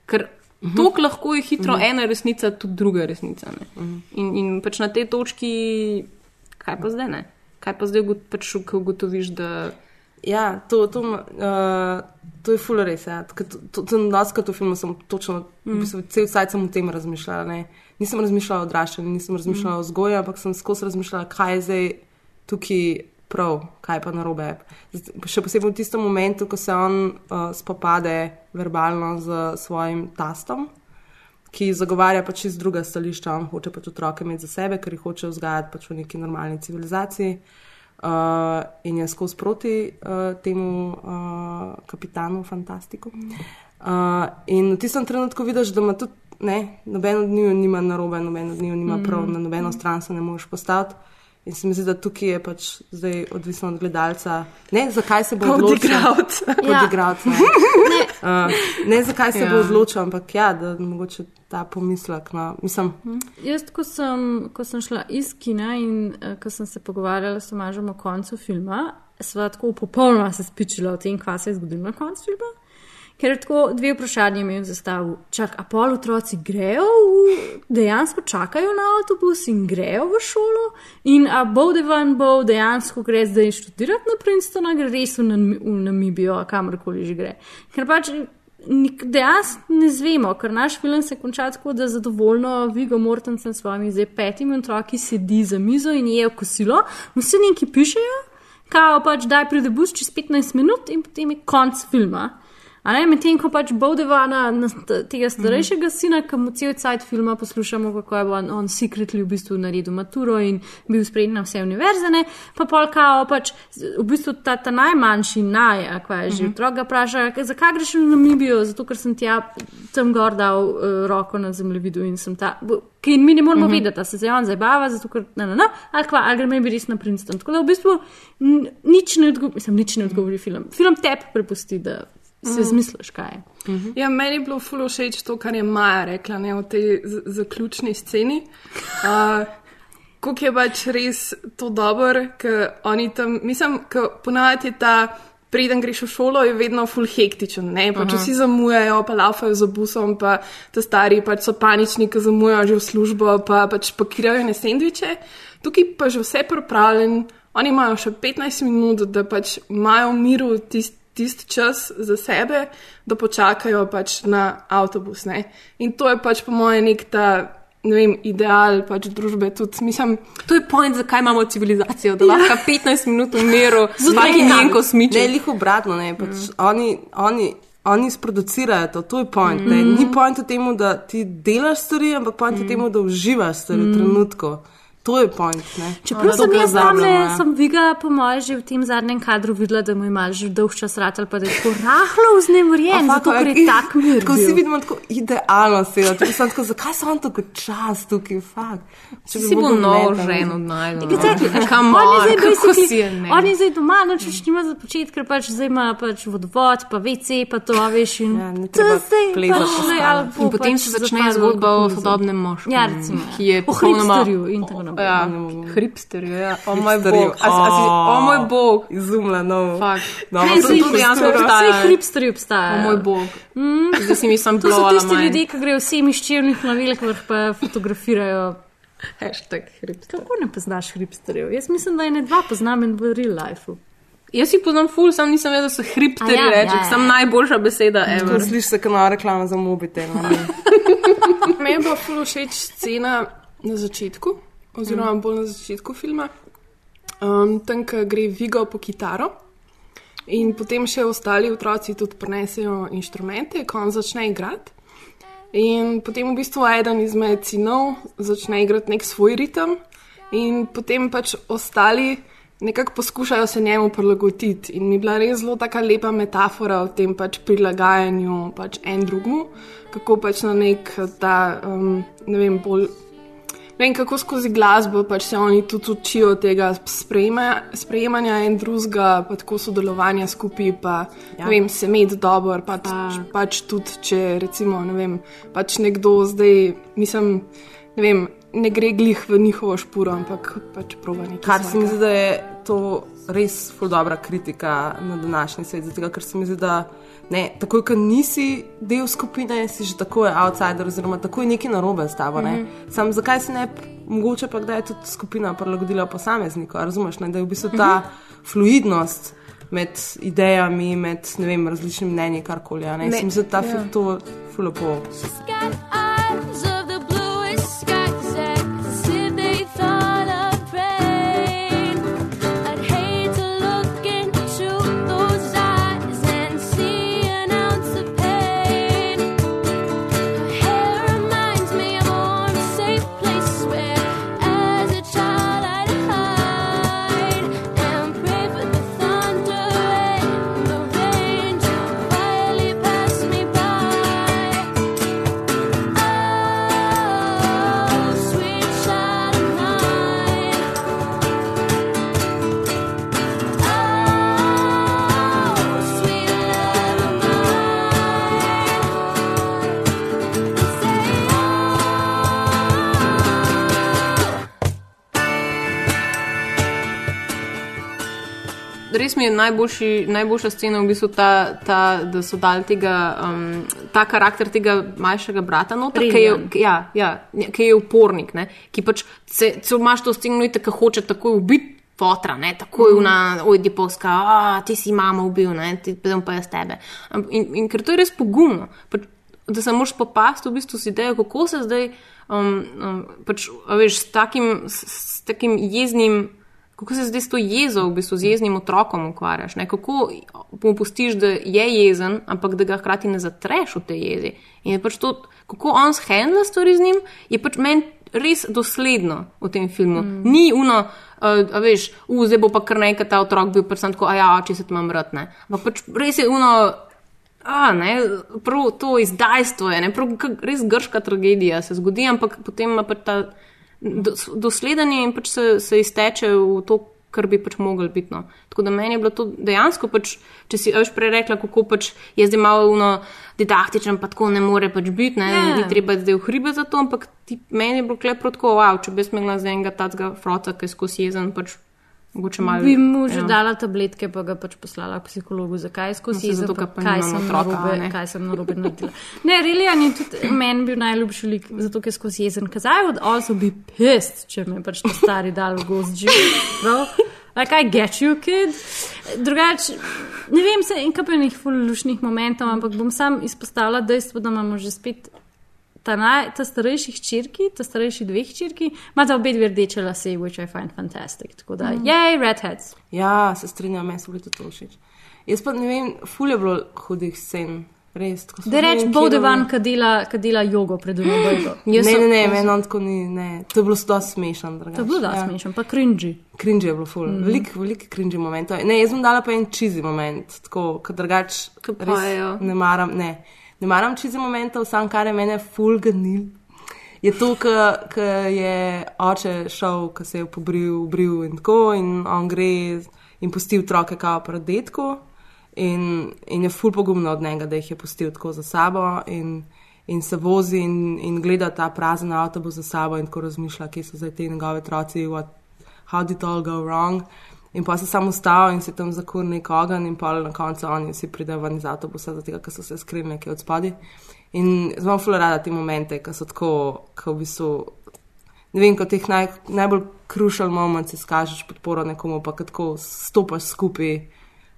Ker uh -huh. tako lahko je hitro uh -huh. ena resnica, tudi druga resnica. Uh -huh. in, in pač na tej točki, kaj pa zdaj ne? Kaj pa zdaj, pač, ko ugotoviš, da. Ja, to, to, uh, to je ful res. Ja. To, to, to, Doskrat v filmu sem točno, mm. v bistvu, cel cajt sem o tem razmišljala. Ne. Nisem razmišljala o odraščanju, nisem razmišljala mm. o vzgoji, ampak sem skozi razmišljala, kaj je zdaj tukaj prav, kaj pa narobe. Še posebej v tistem momentu, ko se on uh, spopade verbalno z svojim tastom. Ki zagovarja pač iz druga stališča, on hoče pač otroke imeti za sebe, ker jih hoče vzgajati pač v neki normalni civilizaciji. Uh, in je skozi proti uh, temu uh, kapitanu, fantastiku. Uh, in v tistem trenutku vidiš, da ima tudi ne, noben od njiju nima narobe, noben od njiju nima prav, na nobeno stran se ne moreš postaviti. In se mi zdi, da tukaj je pač zdaj odvisno od gledalca. Ne, zakaj se bo odločil. Kot Ja. igralec, [LAUGHS] ne. Uh, ne, zakaj se Ja. bo odločil, ampak ja, da mogoče ta pomislek. No, mislim, Jaz, ko sem, ko sem šla iz kina in uh, ko sem se pogovarjala s Tomažem o koncu filma, sva tako popolnoma se spičila o tem, kaj se je zgodilo na koncu filma. Ker je tako dve vprašanje mi je zastavil. Čak, a pol otroci grejo, v, dejansko čakajo na avtobus in grejo v šolo, in a Bowdevan bo dejansko gre zdaj študirati na Princetonu, gre res v, Nam- v Namibijo, a kamorkoli že gre. Ker pač dejansko ne zvemo, ker naš film se konča tako, da zadovoljno Vigo Mortensen s svojimi zdaj petimi otroki sedi za mizo in jejo kosilo, vsi neki pišejo, kao pač daj pride bus čez 15 minut in potem je konc filma. Medtem ko pač Bowdevana, na st- tega starejšega sina, ki mu cel cajt filma poslušamo, kako je on, on secretly v bistvu naredil maturo in bil sprejet na vse univerze, ne, pa polkao pač v bistvu ta, ta najmanjši naj, kva je že otrok ga vpraša, "Kaj- zakaj greš v Namibijo, zato ker sem tja tam gor dal uh, roko na zemljevidu in sem ta. bo- Ki mi ne moramo uh -huh. vedeti, se zdaj on zabava, zato ker ne, ne, ne, ali kva, ali gremo bi res na Princeton. Tako da v bistvu nič ne odgovori, mislim, nič ne odgovori film. Film tebi prepusti, da si izmisliš, kaj je. Ja, meni je bilo fulo všeč to, kar je Maja rekla ne, v tej zaključni sceni. Uh, Kako je pač res to dobro, ker oni tam, mislim, ker ponavadi je ta, preden greš v šolo, je vedno full hektičen. Ne? Pač vsi zamujajo, pa laufajo za busom, pa te stari pač so panični, ki zamujajo že v službo, pa pač pakirajo ne sendviče. Tukaj pa že vse pripravljen, oni imajo še 15 minut, da pač imajo v miru tisti tisti čas za sebe, da počakajo pač na avtobus. Ne? In to je pač po mojem nek ta. Ne vem, ideal pač družbe tudi, mislim, To je point, zakaj imamo civilizacijo, da lahko 15 minut v miru z vsakim njen Ne, kosmičem. lih obratno, ne, pač mm. oni, oni, oni sproducirajo to, to je point. Mm. Ne. Ni point v tem, da ti delaš stvari, ampak point mm. v tem, da uživaš stvari v trenutku. To je point. Ne? Čeprav sem jaz tam, sem Viga, po mojem, že v tem zadnjem kadru videla, da mu je mal že dolg čas rat ali pa da je tako rahlo vznemirjen, A zato fakt, ker je ja, tak mir. Tako si vidimo tako idealno sedeti. Tako sem tako, zakaj sem on tako čas tukaj, fakt. Če Si bo nov žen odnajdel. Exactly. Come On je on, zdaj je je doma, noč več nima za početi, ker pač zdaj ima pač vodovod, pa WC, pa to, veš. In Ja, to zdaj pač In potem pač se začne zapadlo zgodba o sodobnem moškem, Ja, ki je popolnoma- hripsterju in tako naprej. Ja, ja. O moj bog. A, a si, o moj bog. Izumla, no. Kaj se to dejansko obstaja. obstaja? Vsi hripsterji obstajajo. O moj bog. Zdaj si mislim, To so blovala tisti ljudje, ki grejo vsemi ščirnih na velikih, pa fotografirajo. Hashtag hripster. Kako ne poznaš hripsterjev? Jaz mislim, da je ne dva poznam in v real life. Jaz si poznam ful, sam nisem vedel, da so hripteri A ja, reči, ja, ja. sem najboljša beseda ever. slišiš se, kot nova reklama za mobitel. [LAUGHS] Meni je bila ful všeč scena na začetku, oziroma Mm. bolj na začetku filma, um, tam, ko gre Vigo po kitaro. In potem še ostali otroci tudi prinesejo inštrumente, ko on začne igrati. In potem v bistvu eden izmed sinov začne igrati nek svoj ritem, in potem pač ostali nekako poskušajo se njemu prilagoditi. In mi je bila res zelo taka lepa metafora o tem pač prilagajanju pač en drugmu, kako pač na nek ta, um, ne vem, bolj. Vem, kako skozi glasbo pač se oni tudi učijo tega sprejema, sprejemanja en drugega, pa tako sodelovanja skupaj, pa ja. vem, se imeti dobro. Pač, pač tudi, če recimo, ne vem, pač nekdo zdaj, mislim, ne vem, ne gre glih v njihovo špuro, ampak pač prova nekaj. Kar se mi zdi, da je to res ful dobra kritika na današnji svet. Zato, ker se mi zdi, da ne, takoj, ko nisi del skupine, si že tako je outsider, oziroma tako je nekaj narobe s tabo. Mm Mhm. -hmm. Sam zakaj se ne, mogoče pa kdaj tudi skupina prilagodila posamezniku, razumeš, ne, da je v bistvu ta fluidnost. Med idejami, med ne vem, različnimi mnenji, karkoli. Ne, Ne, ne, mislim, da ta ja. film to fulopo. Res mi je najboljši, najboljša scena v bistvu ta, ta da so dali tega, um, ta karakter tega manjšega brata noter, ki je, ja, ja, ki je upornik, ne, ki pač se, se imaš to sceno, in tako hoče takoj ubiti. Fotra, ne, tako je Mhm. una, oj, dipovska, a ti si mama ubil, ne, ti potem pa jaz tebe. In, in ker to je res pogumno, pač, da se moraš popasti v bistvu z idejo, kako se zdaj, um, um, pač, veš, s takim, s, s takim jeznim, kako se zdaj s to jezo, v bistvu z jeznim otrokom ukvarjaš, ne, kako mu pustiš, da je jezen, ampak da ga hkrati ne zatreš v tej jezi. In je pač to, kako on shendla stvari z njim, je pač meni res dosledno v tem filmu. Mm. Ni uno, uh, a veš, u, zdaj bo pa kar nekaj ta otrok bil, pač sem tako, a ja, če se ti imam rad, ne. Ampak pač res je uno, a ne, prav to izdajstvo je, ne, prav res grška tragedija se zgodi, ampak potem ima pač ta dos- dosledanje in pač se, se izteče v to, kar bi pač mogel biti. No. Tako da meni je bilo to dejansko, pač, če si veš prej rekla, kako pač je zdaj malo uno, didaktičen, pa tako ne more pač biti, ne, Ja. ni treba zdaj v hribe za to, ampak ti, meni je bilo klepro tako, wow, če bi jaz imela zdaj enega tacga frota, ki je skozi jezen, pač mogoče malo. Bi mu že ja. dala tabletke, pa ga pač poslala k psihologu, zakaj No, skozi jezo, zato, pa pa kaj sem otroka, narobe, ne. kaj sem narobe naredila. Ne, Riljan je tudi meni bil najljubši lik, zato ker skozi jezen. Because I would also be pissed, če me pač to stari dal v gost prav? Like I get you, kid. Drugač, ne vem, se in kapenih fulušnih momentov, ampak bom sam izpostavila dejstvo, da imamo že spet ta, naj, ta starejši hčerki, ta starejši dve hčerki, imata obe dve rdeče lase, which I find fantastic. Tako da, Mhm. jej, redheads. Ja, se strinjam, meni so bili tudi to všeč. Jaz pa ne vem, ful je bilo hudih scen Res, Da reč, bode van, kad dela, jogo pred umobojko. [GASPS] Ne, ne, ne, meni on tako ni, ne. To je bilo sto smešen. To je bilo da ja. smešen, pa cringy. Cringy je bilo ful, mm. velik, velik cringy moment. Ne, jaz sem dala pa en cheesy moment, tako, kad drugač ne maram, ne. Ne maram cheesy momentov, sam kar je mene ful ganil. Je to, ko je oče šel, ko se je pobril, bril in tako, in on gre in pusti otroke kao pred detko. In, in je ful pogumno od njega, da jih je pustil tako za sabo in, in se vozi in, in gleda ta prazen avtobus za sabo in tako razmišlja, kje so zdaj te njegove otroci, what, how did all go wrong. In pa se samo ustavi in se tam zakur nek ogen in pa na koncu oni vsi pridejo ven iz avtobusa, zato ker so se skrili nekje od spadi. In zelo ful rada te momente, ki so tako, ko v bistvu. Ne vem, kot teh naj, najbolj krušal moment, si skažeš podporo nekomu, pa tako stopaš skupaj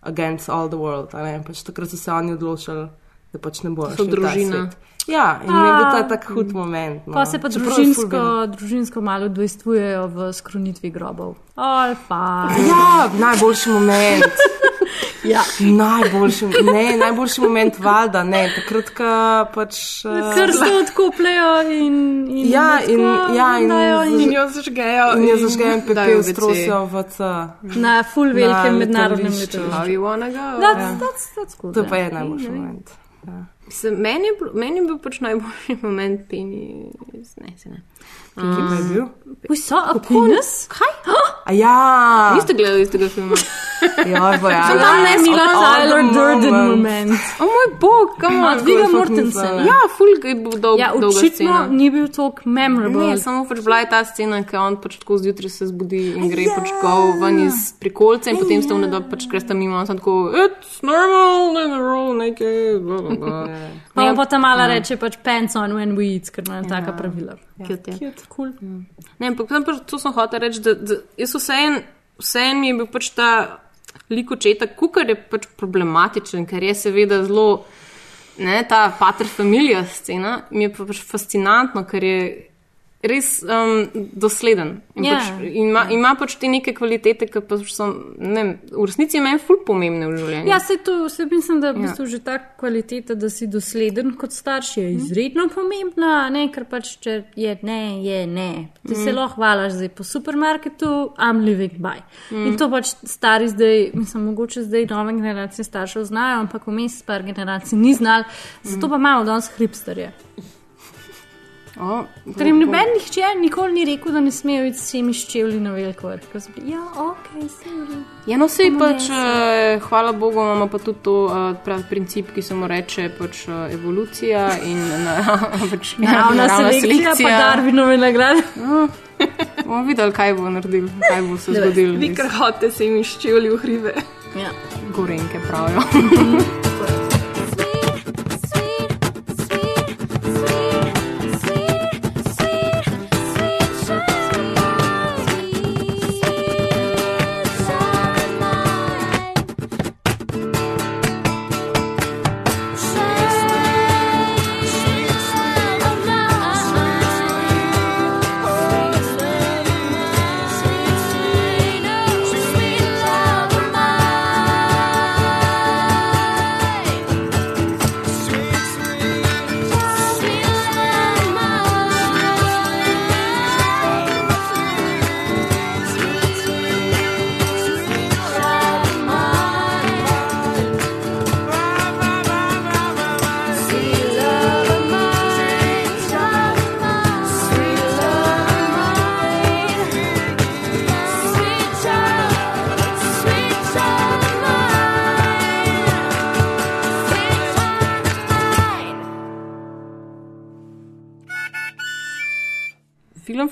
against all the world. Pač takrat so se oni odločili, da pač ne. So družina. Ja, in je bil ta tak hud moment. No. Pa se pa družinsko, družinsko malo dvojstvujejo v skrunitvi grobov. Alfa. Ja, najboljši moment. [LAUGHS] ja. najboljši, ne, najboljši moment valda, ne, takrat, ko pač. Uh, Ker se odkopljajo in, in, ja, in, ja, in, in, in jo zažgejo. In jo zažgejo in pepel strosijo v C. Na full velikem mednarodnem letališču. That's, yeah. that's, that's cool, to pa je najboljši moment. Se, meni, je bil, meni je bil pač najboljši [LAUGHS] moment, peni, ne, se ne. Kje pa je bil? Vsa, a penis? Kaj? A ja. Niste gledali istega filma? ja, boja. Sem tam ne bila Tyler Durden moment. O moj bog, kam Od Viga Mortensena. Ja, fulg je bil dolg. Ja, očitno ni bil tok memorable. Ne, samo pač bila je ta scena, ker on pač tako zjutraj se zbudi in gre pač go ven iz prikolca in potem sta vnedo pač kresta mimo in sem tako, it's normal, in the roll, nekaj, bla, bla, bla. Pa pa ta mala reče pač pants on when we eat, ker imajo taka pravila. Cute, ja. Cute, cool. Ne, ampak tam pač to sem hotel reči, da, da jaz vseeno vseen mi je bil pač ta lik očeta, kukar je pač problematičen, ker je seveda zelo, ne, ta pater familia scena, mi je pa pač fascinantno, ker je res um, dosleden. In Ja. pač, ima, ima pač te neke kvalitete, ki pa so, ne v resnici meni ful pomembne v življenju. Ja, se to, se mislim, da v Ja. bistvu že ta kvaliteta, da si dosleden kot starš, je izredno pomembna, ne, ker pač če je ne, je ne. Ti se lahko hvalaš zdaj po supermarketu, I'm living by. In to pač stari zdaj, mislim, mogoče zdaj nove generacije staršev znajo, ampak vmes par generacij ni znal, zato pa imamo danes hripsterje. O, Ker jim noben nihče nikoli ni rekel, da ne smejo iti s vsemi ščevlji na veliko vrh. Ja, ok, sorry. Ja, no, sej pač, eh, hvala Bogu, imamo pa tudi to uh, prav princip, ki se mu reče pač, uh, evolucija in [LAUGHS] na, pač, Naravna selekcija, pa Darwinove nagrade. Bomo videli, kaj bo naredil, kaj bo se zgodilo. Vi kar hote se jim iščevali v hribe. Ja. Gorenke pravijo. [LAUGHS]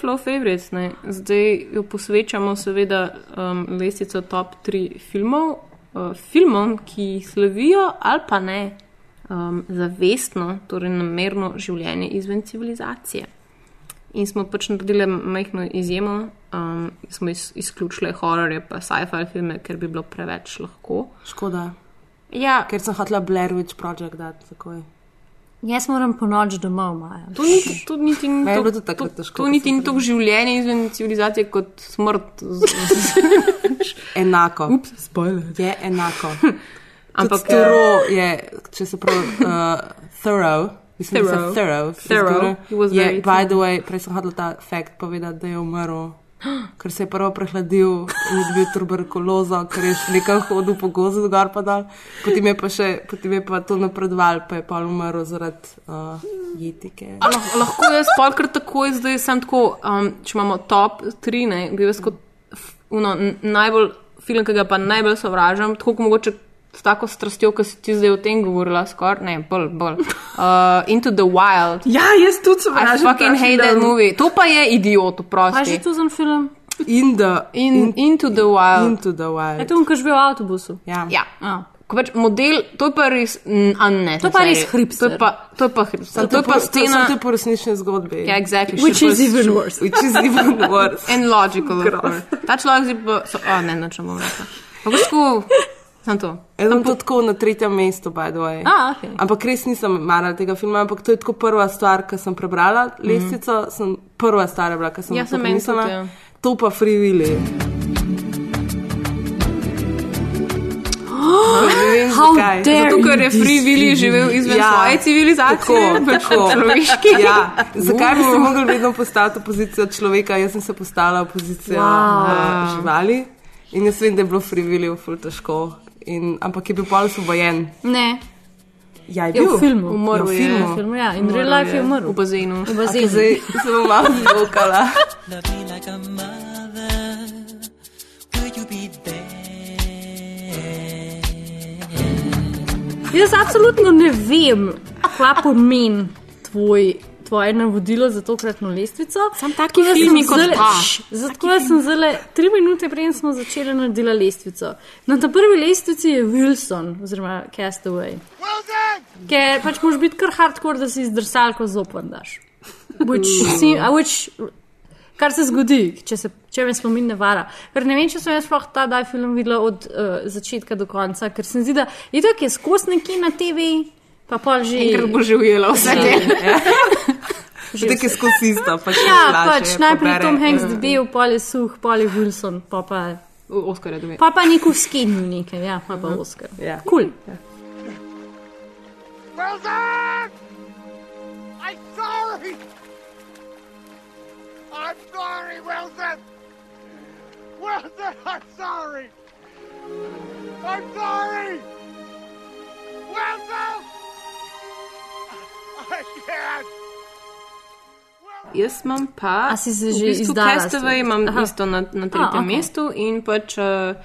Flow Favorites, ne. zdaj jo posvečamo seveda um, lestvico top 3 filmov, uh, filmom, ki slavijo ali pa ne um, zavestno, torej namerno življenje izven civilizacije. In smo pač naredili majhno izjemo, um, smo iz, izključili hororje pa sci-fi filme, ker bi bilo preveč lahko. Škoda. Ja, Ker sem hotela Blair Witch Project dati takoj. Jaz moram po noč domov, Maja. To niti, to niti ni [LAUGHS] je to, to, težko, to niti ni to življenje izven civilizacije kot smrt. [LAUGHS] Enako. Ups, spoiler. Je enako. [LAUGHS] Ampak Turo je, če se pravi, uh, thorough. Mislim, da Thorough. se thorough. se Thorough. was Je, by the thorough. way, prej sem hotel ta fakt povedati, da je umrl. Ker se je prvo prehladil in je dobil tuberkulozo, ker je nekaj hodil po gozdu, gor pa dal. Potem je pa, še, potem je pa to napredoval, pa je pa umrl zaradi uh, jetike. A lah- Lahko jaz kar takoj, zdaj sem tako, um, če imamo top 3, ne, bi jaz kot uno, najbolj film, ki ga pa najbolj sovražam, tako kot mogoče s tako strastjo, ki si ti zdaj o tem govorila, skoraj ne, bolj, bolj. Uh, Into the Wild. Ja, jaz tudi I sovražim. fucking hate that movie. To pa je idiot, Kaj je to za film? In the, In, into the Wild. into the wild. Je to, ki živi v avtobusu. Ja. Ja. A. Ko pač model, to je pa res, a ne. To je pa res To hipster. je pa, to je pa hipster. To je pa To scena. je po resnični zgodbi. Ja, exactly. Which is even worse. Which is even worse. [LAUGHS] And logical, of Gross. course. Ta človek zdaj pa, oh, ne, bom rekla. Ampak tako, sem to. Jaz sem tudi tako na tretjem mestu, by the way. A, okay. Ampak res nisem marala tega filma, ampak to je tako prva stvar, ki sem prebrala. Lestvico sem prva stvar ki sem Ja, meni pomislila. tudi, ja. To pa Free Willy. [GASPS] Zato, ker je Free Willy živel izven Ja, svoje civilizacije, Tako, [LAUGHS] tako. [LAUGHS] človeški. Ja, zakaj bi se mogli vedno postaviti v pozicijo človeka? Jaz sem se postavila v pozicijo Wow. wow. živali in jaz vem, da je bilo Free Willy v ful težko. In, ampak je bil pol osvobojen. Ne, Ja, je je bil v filmu. Umrl Ja, v je. filmu. V filmu, ja. In real life je umrl. V bazenu. V bazenu. zdaj se bom malo zjokala. Jaz absolutno ne vem, kaj pomeni tvoj. Tvoje navodilo za tokratno lestvico. Sam taki filmi kot ta. Zato sem zelo tri minute prej smo začeli narediti lestvico. Na ta prvi lestvici je Wilson, oziroma Castaway. Ker pač moraš biti kar hardcore, da si izdrsal, ko zopan daš. Which, [LAUGHS] si, a which, kar se zgodi, če, se, če me spomin ne vara. Ker ne vem, če sem jaz sploh ta daj film videla od uh, začetka do konca, ker se mi zdi, da je to, ki je skos nekje na TV, pa pol že. Enkrat bo že ujela vse te. [LAUGHS] Je skozi isto. Pač Ja, plače, pač najprej pobere. Tom Hanks dobil, pol je suh, pol je Wilson, pa pa, Oskar je dobil. pa, pa neko skenil nekaj, ja, pa pa Oscar. Ja. Cool. Wilson! I'm sorry! I'm sorry, Wilson! Wilson, I'm sorry! I'm sorry! Wilson! I can't! Jaz imam pa. A si se v že bistvu izdala Castaway stvari? imam Aha. isto na, na tretjem A, okej. mestu in pač. Uh,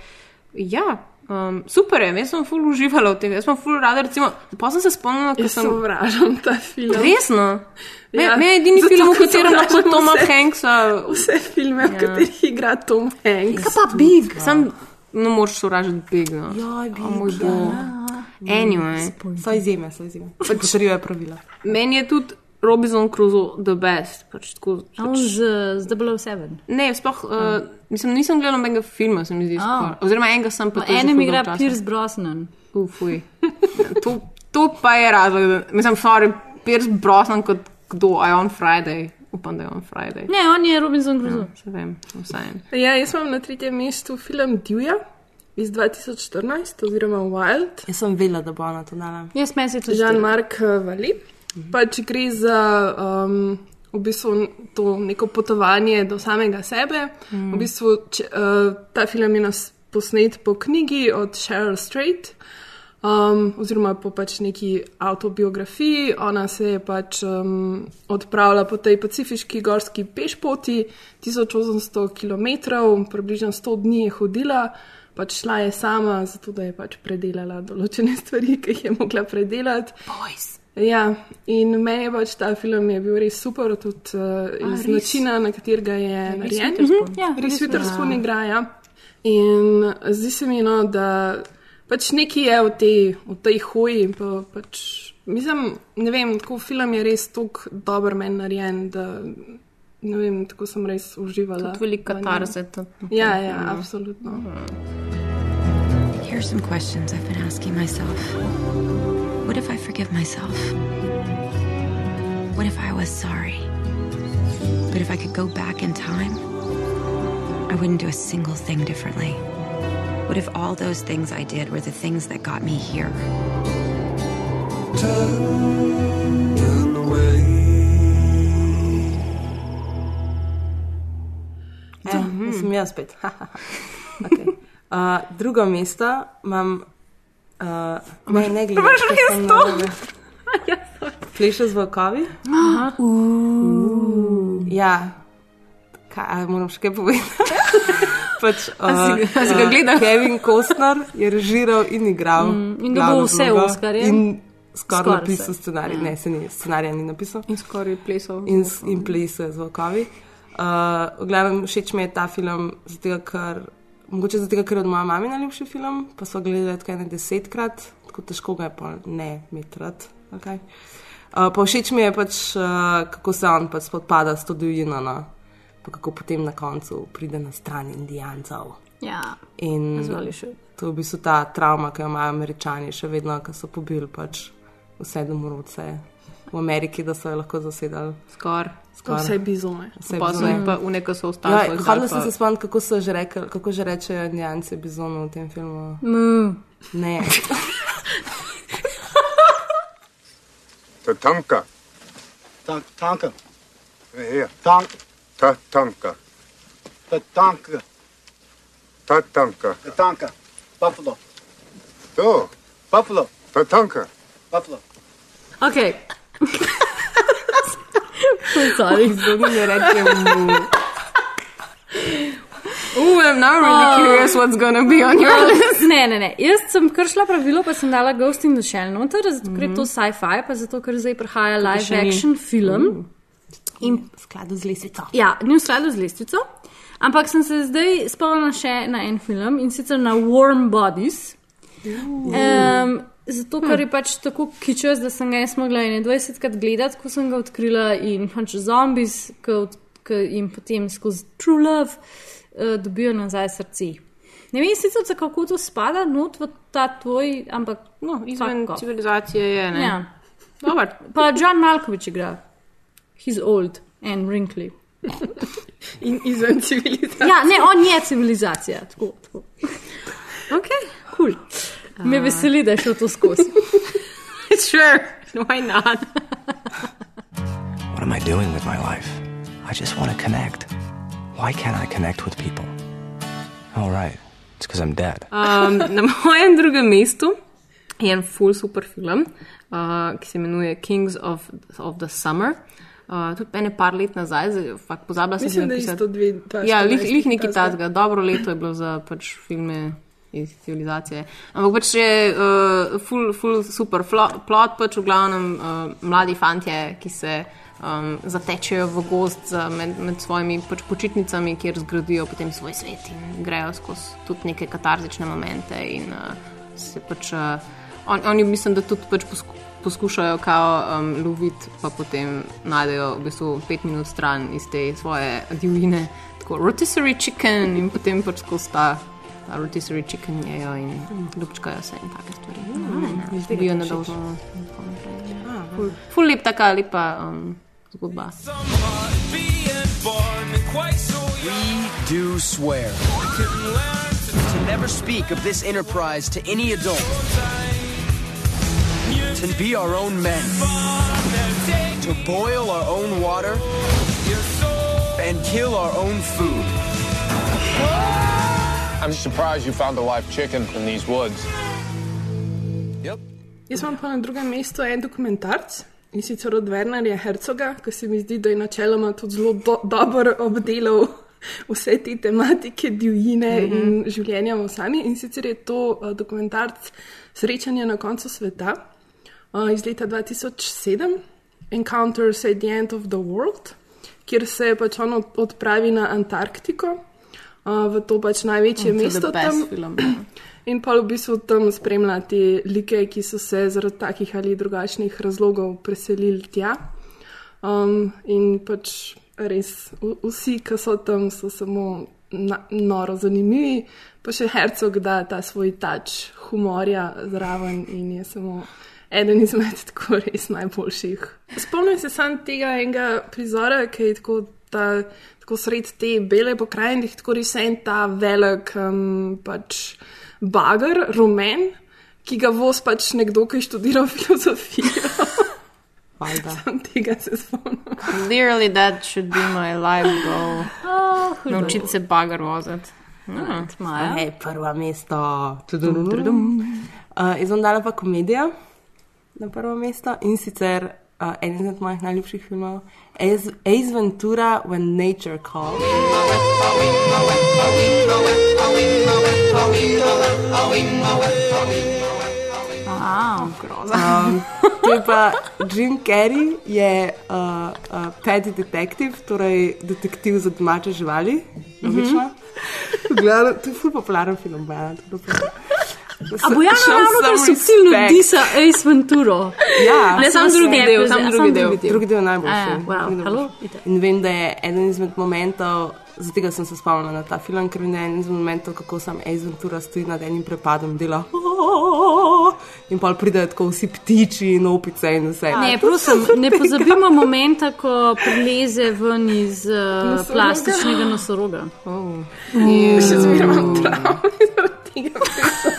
ja. Um, super je, jaz sem ful uživala v tem, jaz sem ful rada, recimo, pa sem se spomnila, ko Jaz sem. sovražam ta film. Resno? Me, Ja, me je edini zato, film, v ker katerem lahko Toma vse. Hanksa. Vse filme, v katerih igra Tom Hanks. Kaj pa Big? Sam ne moreš sovražiti Big. No. Ja, Big, O moj bog. Anyway. So izjeme, so izjeme. Potrjujejo pravila. Meni je tudi Robinson Crusoe the best. Pač tako, on z, z 007. Ne, sploh, uh, mislim, nisem gledal nobenega filma, se mi zdi. A. skoraj. Oziroma, enega sem pa Pa tudi. že enem igra. Pierce Brosnan. Ufuj. To, to pa je razlog, da mislim, sorry, Pierce Brosnan kot kdo, a je on Friday. Upam, da je on Friday. Ne, on je Robinson Crusoe. Se vem, vsaj. Ja, jaz imam na tretjem mestu film Divja iz 2014, oziroma Wild, Jaz sem vedela, da bo ona to dala. Jaz meni se to že. Jean-Marc Vali. Pač gre za um, v bistvu to neko potovanje do samega sebe. Mm. V bistvu če, uh, ta film je nas posnet po knjigi od Sheryl Strait. Um, oziroma po pač neki autobiografiji, ona se je pač um, odpravila po tej pacifiški gorski pešpoti, 1800 km, približno 100 dni je hodila, pač šla je sama, zato da je pač predelala določene stvari, ki jih je mogla predelati. Boys. Ja, in meni je pač ta film je bil res super, tudi uh, iz res? načina, na katerega je narejen. Witherspoon? Ja, Res Witherspoon igra. Ja. In zdi se mi, no, da pač nekaj je v tej, v tej hoji. Pa, pač, mislim, ne vem, tako film je res tako dober meni narejen, da ne vem, tako sem res uživala. Tudi velika tarza. Ja, ja, absolutno. Here's some questions I've been asking myself. What if I forgive myself? What if I was sorry? But if I could go back in time, I wouldn't do a single thing differently. What if all those things I did were the things that got me here? Turn away. Sem jaz spet. [LAUGHS] okay. uh, drugo mesto imam, uh, ne, ne glede na to, kako sem na Fleše z volkovi. Uh. Ja, kaj, moram še kaj povedati. [LAUGHS] pač, uh, si si ga gledal? Kevin Costner je režiral in igral. Mm, in dobil vse vlogo Oskarje. In skoraj Skoraj napisal scenarij. Ja. Ne, se ni, scenarija ni napisal. In skoraj plesal. In, in plesal z volkovi. Uh, v glavnem, všeč mi je ta film, zato, ker, mogoče zato, ker je od moje mame najljubši film, pa so gledali tako ene desetkrat, tako težko ga je pa ne metrat. Okay. Uh, pa všeč mi je pač, uh, kako se on pač spopada s to divjino, no? pa kako potem na koncu pride na stran indijancev. Ja, In to je v bistvu ta travma, ki jo imajo američani še vedno, ki so pobili pač vse domorodce v Ameriki, da so jo lahko zasedali. Skoraj. Skoraj. Vse bizone. Vse Pa bizone. jih pa v neko so ostali. Ja, dal sem se spomniti, kako so že rekli, kako že rečejo indijanci bizonu v tem filmu. Mm. Ne. [LAUGHS] Tatanka. Tatanka. Hier. Tank. Tatanka. Tatanka. Tatanka. Tatanka. Buffalo. Zo. Buffalo. Tatanka. Buffalo. Ok. [LAUGHS] Sorry. Zgodno ne rečem. Ooh, I'm now really Oh. curious what's gonna be on your list. ne, ne, ne. Jaz sem kršila pravilo, pa sem dala Ghost in the Shell noter, zato ker je to sci-fi, pa zato ker zdaj prihaja live še ni. action film. In v skladu z lesico. Ja, ni v skladu z lestvico. Ampak sem se zdaj spomnila še na en film in sicer na Warm Bodies. Um, zato, ker je pač tako kičas, da sem ga jaz mogla 21krat gledati, ko sem ga odkrila in pač zombies, ki jim potem skozi True Love uh, dobijo nazaj srce. Ne vem sicer, kako to spada, not v ta tvoj, ampak No, izven tako. civilizacije je, ne? Ja. Dobar. Pa John Malkovich igra. He's old and wrinkly. [LAUGHS] In izven civilizacije. Ja, ne, on je civilizacija. Tako, tako. Ok, cool. Me veseli, da je šel to skozi. [LAUGHS] sure, why not? What am I doing with my life? I just want to connect. Why can't I connect with people? All right, it's because I'm dead. Um, na [LAUGHS] mojem drugem mestu je en full super film, uh, ki se imenuje Kings of, of the Summer. Uh, tudi ene par let nazaj, fakt pozabila sem Mislim, si da je dve, dva, Ja, lih, 14 lih neki tazga. Dobro leto je bilo za pač filme iz civilizacije. Ampak pač je uh, full, full super plot, pač v glavnem uh, mladi fantje, ki se um, zatečejo v gost za, med, med svojimi pač počitnicami, kjer zgradijo potem svoj svet in grejo skozi tudi neke katarzične momente in uh, se pač. Uh, on, oni mislim, da tudi pač posku, poskušajo kao um, loviti, pa potem najdejo v bistvu pet minut stran iz te svoje divjine, tako rotisserie chicken in potem pač skozi ta rotisserie chicken jejo in ljubčkajo se in take stvari. Mm, Živijo nedolžno. in tako. Ful, ful lep taka lepa um, zgodba. We do swear to never speak of this enterprise to any adult, to be our own men, to boil our own water, and kill our own food. I'm surprised you found a live chicken in these woods. Jaz imam pa na drugem mestu en dokumentarc in sicer od Wernerja Hercoga, ki se mi zdi, da je načeloma tudi zelo do, dobro obdelal vse te tematike divjine mm. -hmm. in življenja v sami. In sicer je to uh, dokumentarc Srečanje na koncu sveta uh, iz leta 2007, Encounters at the End of the World, kjer se pač on od- odpravi na Antarktiko. Uh, v to pač največje Mm, mesto tam. film. [CLEARS THROAT] In pa v bistvu tam spremlja te like, ki so se zaradi takih ali drugačnih razlogov preselili tja. Um, in pač res vsi, ki so tam, so samo na, noro zanimivi, pa še Hercog da ta svoj tač humorja zraven in je samo eden izmed [LAUGHS] tako res najboljših. Spomnim se sam tega enega prizora, ki je tako, ta, tako sred te bele pokrajine, tako res en ta velik um, pač bager, rumen, ki ga voz pač nekdo, ki je študiral filozofijo. [LAUGHS] Sam tega se spomnim. Clearly, that should be my life goal. Oh, hudo. Naučiti se bager voziti. Ja. Maja. Hej, prva mesto. Uh, jaz bom dala pa komedijo na prvo mesto in sicer uh, en izmed mojih najljubših filmov, Ace Ace Ventura When Nature Calls. Wow. Um, [LAUGHS] to je pa Jim Carrey, je uh, uh, pet detektiv, torej detektiv za domače živali. Logično. Gledala, to je ful popularen film, Bajana. A Bojana ravno kar subtilno disa Ace Venturo. Ja, Ne, samo drugi del, samo drugi del. Drugi del je najboljši. A ja, wow, Drugi del halo, najboljši. itak. In vem, da je eden izmed momentov, zato sem se spomnila na ta film, ker je eden izmed momentov, kako sam Ace Ventura stoji nad enim prepadom, dela in pa pridejo tako vsi ptiči in opice in vse. Ne, prosim, ne pozabimo momenta, ko prileze ven iz uh, plastičnega nosoroga. Oh. Še zmeraj imam travme zaradi tega.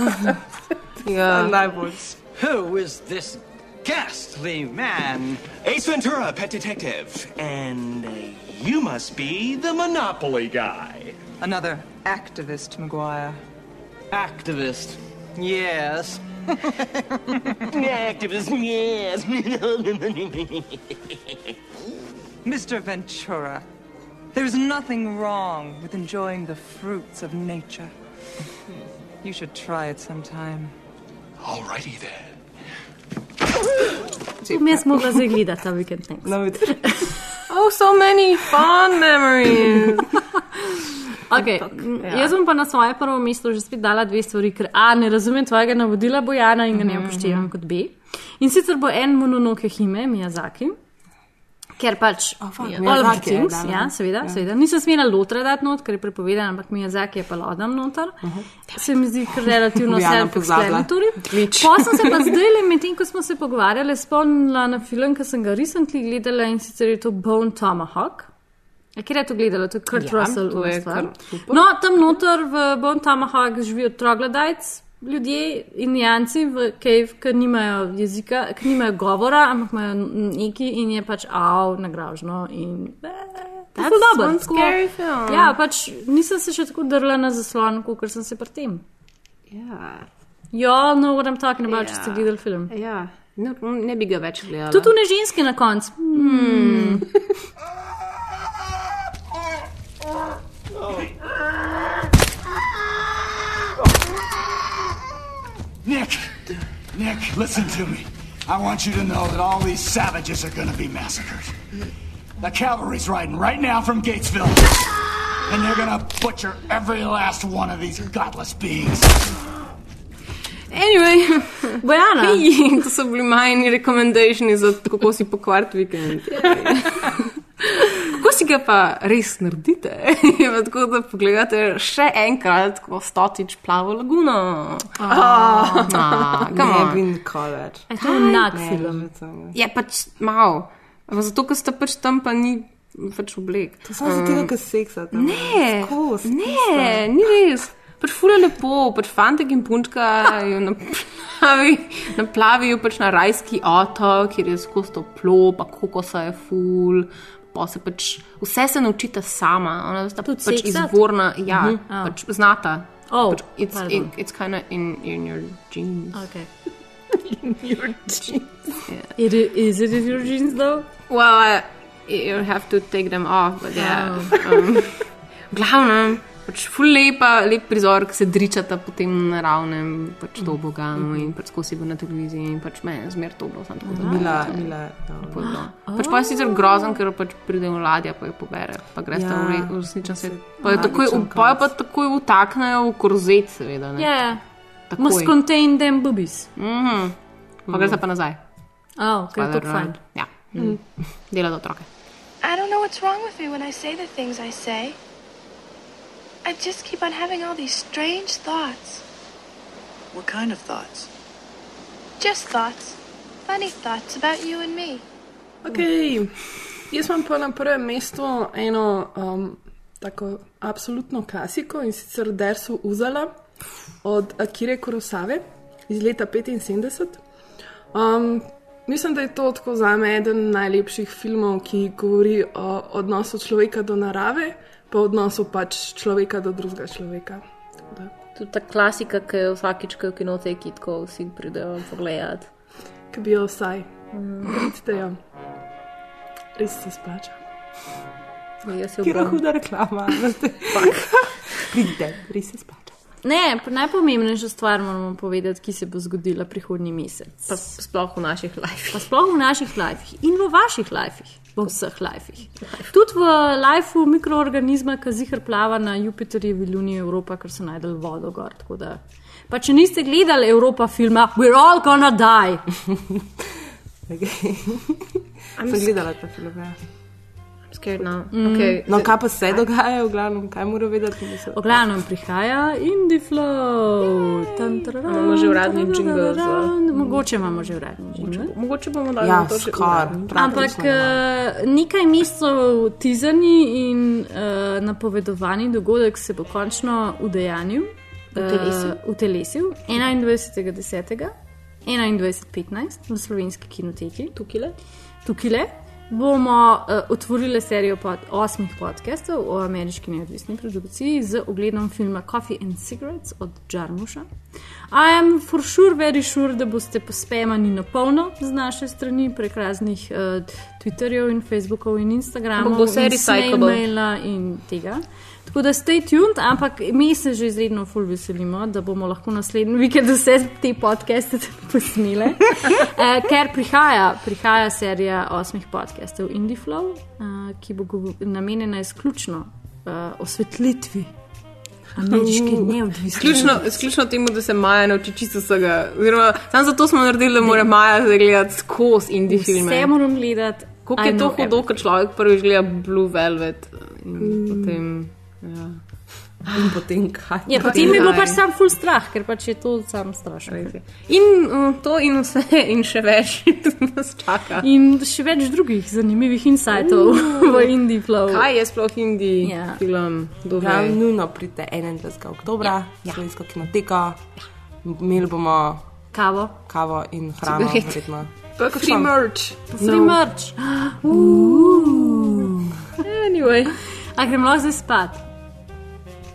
[LAUGHS] Ja. Najboljši. Who is this ghastly man? Ace Ventura, pet detective. And uh, you must be the Monopoly guy. Another activist, McGuire. Activist. Yes. [LAUGHS] Activist, yes. [LAUGHS] Mr. Ventura, there's nothing wrong with enjoying the fruits of nature. You should try it sometime. Alrighty then. Mi smo ga zdaj gledati ta vikend. No, [LAUGHS] Oh, so many fun memories. [LAUGHS] Okay. Ja. Jaz bom pa na svoje prvo mesto že spet dala dve stvari, ker A, ne razumem tvojega navodila, Bojana, in ga ne upoštevam kot B. In sicer bo en mononoke Hime, Miyazaki. Ker pač Oh, fuck, all of the je things, dala. ja, seveda, Ja. seveda. Nisem smela lotra dati not, ker je prepovedan, ampak Miyazaki je pa lodan noter. Se mi zdi relativno self-explanatory. Pa sem se pa zdaj, le medtem ko smo se pogovarjali, spomnila na film, ki sem ga recently gledala in sicer je to Bone Tomahawk. A kje je to gledala? To je Kurt Ja, Russell. to je super. No, tam noter v Bone Tomahawk živijo troglodytes, ljudje, indijanci v cave, ki nimajo jezika, ki nimajo govora, ampak imajo neki in je pač av, nagražno. In, eh, to je dobro, one tako- scary film. Ja, pač nisem se še tako drla na zaslon, kot sem se pri tem. Ja. All know what I'm talking about, če Ja. ste gledali film. Ja, ne, ne bi ga več gledala. Tudi ne ženske na koncu. Hmm. [LAUGHS] Nick, listen to me. I want you to know that all these savages are gonna be massacred. The cavalry's riding right now from Gatesville. And they're gonna butcher every last one of these godless beings. Anyway, Bojana. Hej, to so bili majni rekomendationi za to, kako si pokvart vikend. Kako si ga pa res naredite? [LAUGHS] Tako da pogledate še enkrat, ko stotič plavo laguno. Ah. Ah, [LAUGHS] come Ne bi nikoli več. Je to enak Ne, film. je. Je pač mal. Zato, ker sta pač tam, pa ni pač oblek. To samo zato, ker seksa. tam. Ne, Skos, ne, ni res. Pač fule lepo, pač fantek in punčka jo naplavi, naplavijo pač na rajski otok, kjer je skozi toplo, pa kokosa je ful. Pa se pač, vse se naučita sama, ona sta Tudi pač seksati? izvorna, ja, Mhm. mm Oh. pač znata. Oh, pač it's, pardon. it, it's kind of in, in your genes. Okay. [LAUGHS] in your genes. Yeah. It, is it in your genes though? Well, uh, you have to take them off, but yeah. Oh. Um, [LAUGHS] glavnem, pač ful lepa, lep prizor, ki se dričata po tem naravnem pač to boganu in pač skozi bo na televiziji in pač me je zmer to bilo, sem tako da Mila, Mila. Lepo je bilo. Pač pa je sicer grozen, ker pač pride v ladja, pa jo pobere, pa greš Ja. ja. v re- v resničen svet. Pa jo takoj, pa jo pa takoj utaknejo v korzet, seveda. Ne? Yeah. Takoj. Must contain them boobies. Mhm. Pa greš pa nazaj. Oh, okay, Spoiler to alert. Ja. Mm. Dela za otroke. I don't know what's wrong with me when I say the things I say. I just keep on having all these strange thoughts. What kind of thoughts? Just thoughts. Funny thoughts about you and me. Okay. Jaz imam pa na prvem mestu eno um, tako absolutno klasiko in sicer Dersu Uzala, od Akire Kurosave iz leta 75. Um, mislim, da je to tako za me eden najlepših filmov, ki govori o odnosu človeka do narave, pa odnosu pač človeka do drugega človeka. Tudi ta klasika, ki je vsakič, ko je v kinoteki, tako vsi pridejo pogledati. Ki bi jo vsaj. Vidite jo. Res se splača. Kira huda reklama. [LAUGHS] Pridite, res se splača. Ne, najpomembnejša stvar moramo povedati, ki se bo zgodila prihodnji mesec. Pa sploh v naših lifih. Pa sploh v naših lifih in v vaših lifih, v vseh lifih. Tudi v lifeu mikroorganizma, ki zihar plava na Jupiterjevi luni Evropa, ker so najdel vodo gor. Da... Pa če niste gledali Evropa filma, we're all gonna die. [LAUGHS] okay. [LAUGHS] Sem gledala ta film. Ja. Mm. Okay. No, kaj pa se dogaja, v glavnem, kaj mora vedeti? V glavnem prihaja Indie Flow. Imamo že uradni jingle. Mogoče imamo že uradni jingle. Mogoče bomo dali ja, to še skar. Ampak uh, nekaj mesecev tizani in uh, napovedovani dogodek se bo končno udejanil. V telesu. 21.10. 21.15 v slovenski kinoteki. Tukile. Tukile bomo uh, otvorili serijo pod osmih podcastov o ameriški neodvisni produkciji z ogledom filma Coffee and Cigarettes od Jarmuša. I am for sure, very sure, da boste pospemani na polno z naše strani prek raznih uh, Twitterjev in Facebookov in Instagramov. Bo vse recyclable. E-maila in tega. Tako da stay tuned, ampak mi se že izredno ful veselimo, da bomo lahko naslednji vikend vse te podcaste [LAUGHS] posneli. eh, ker prihaja, prihaja serija osmih podcastov Indie Flow, eh, ki bo namenjena izključno eh, osvetlitvi. Ameriški neodvisni. Izključno temu, da se Maja nauči čisto vsega. Samo zato smo naredili, da mora Maja gledati skozi indie filme. Vse moram gledati. Kako je to hudo, ko človek prvič gleda Blue Velvet in mm. potem. Ja. In potem kaj? Ja, potem je bilo pač sam full strah, ker pač je to sam strašno. In uh, to in vse, in še več [LAUGHS] nas čaka. In še več drugih zanimivih insightov uh, [LAUGHS] v Indie Flow. Kaj je sploh Indie ja. film? Ja, nujno pridete 21. oktober, ja. ja. slovensko kinoteko. Ja. Imeli bomo kavo, kavo in hrano, verjetno. Pa free merch. Free no. merch. Uh. Anyway. A gremo zdaj spat?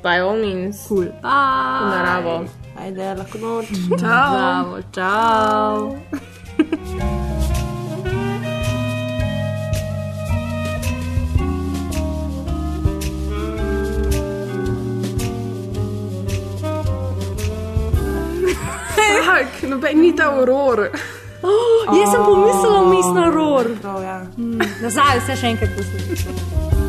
By all means. Cool. Bye. Naravo. Ajde, lahko noč. [LAUGHS] Čau. Čau. Tak, no, ni ta uror. [GASPS] Oh, jaz sem pomislil, da je misli na ror. Ja. Mm, nazaj, vse še enkrat poslušaj.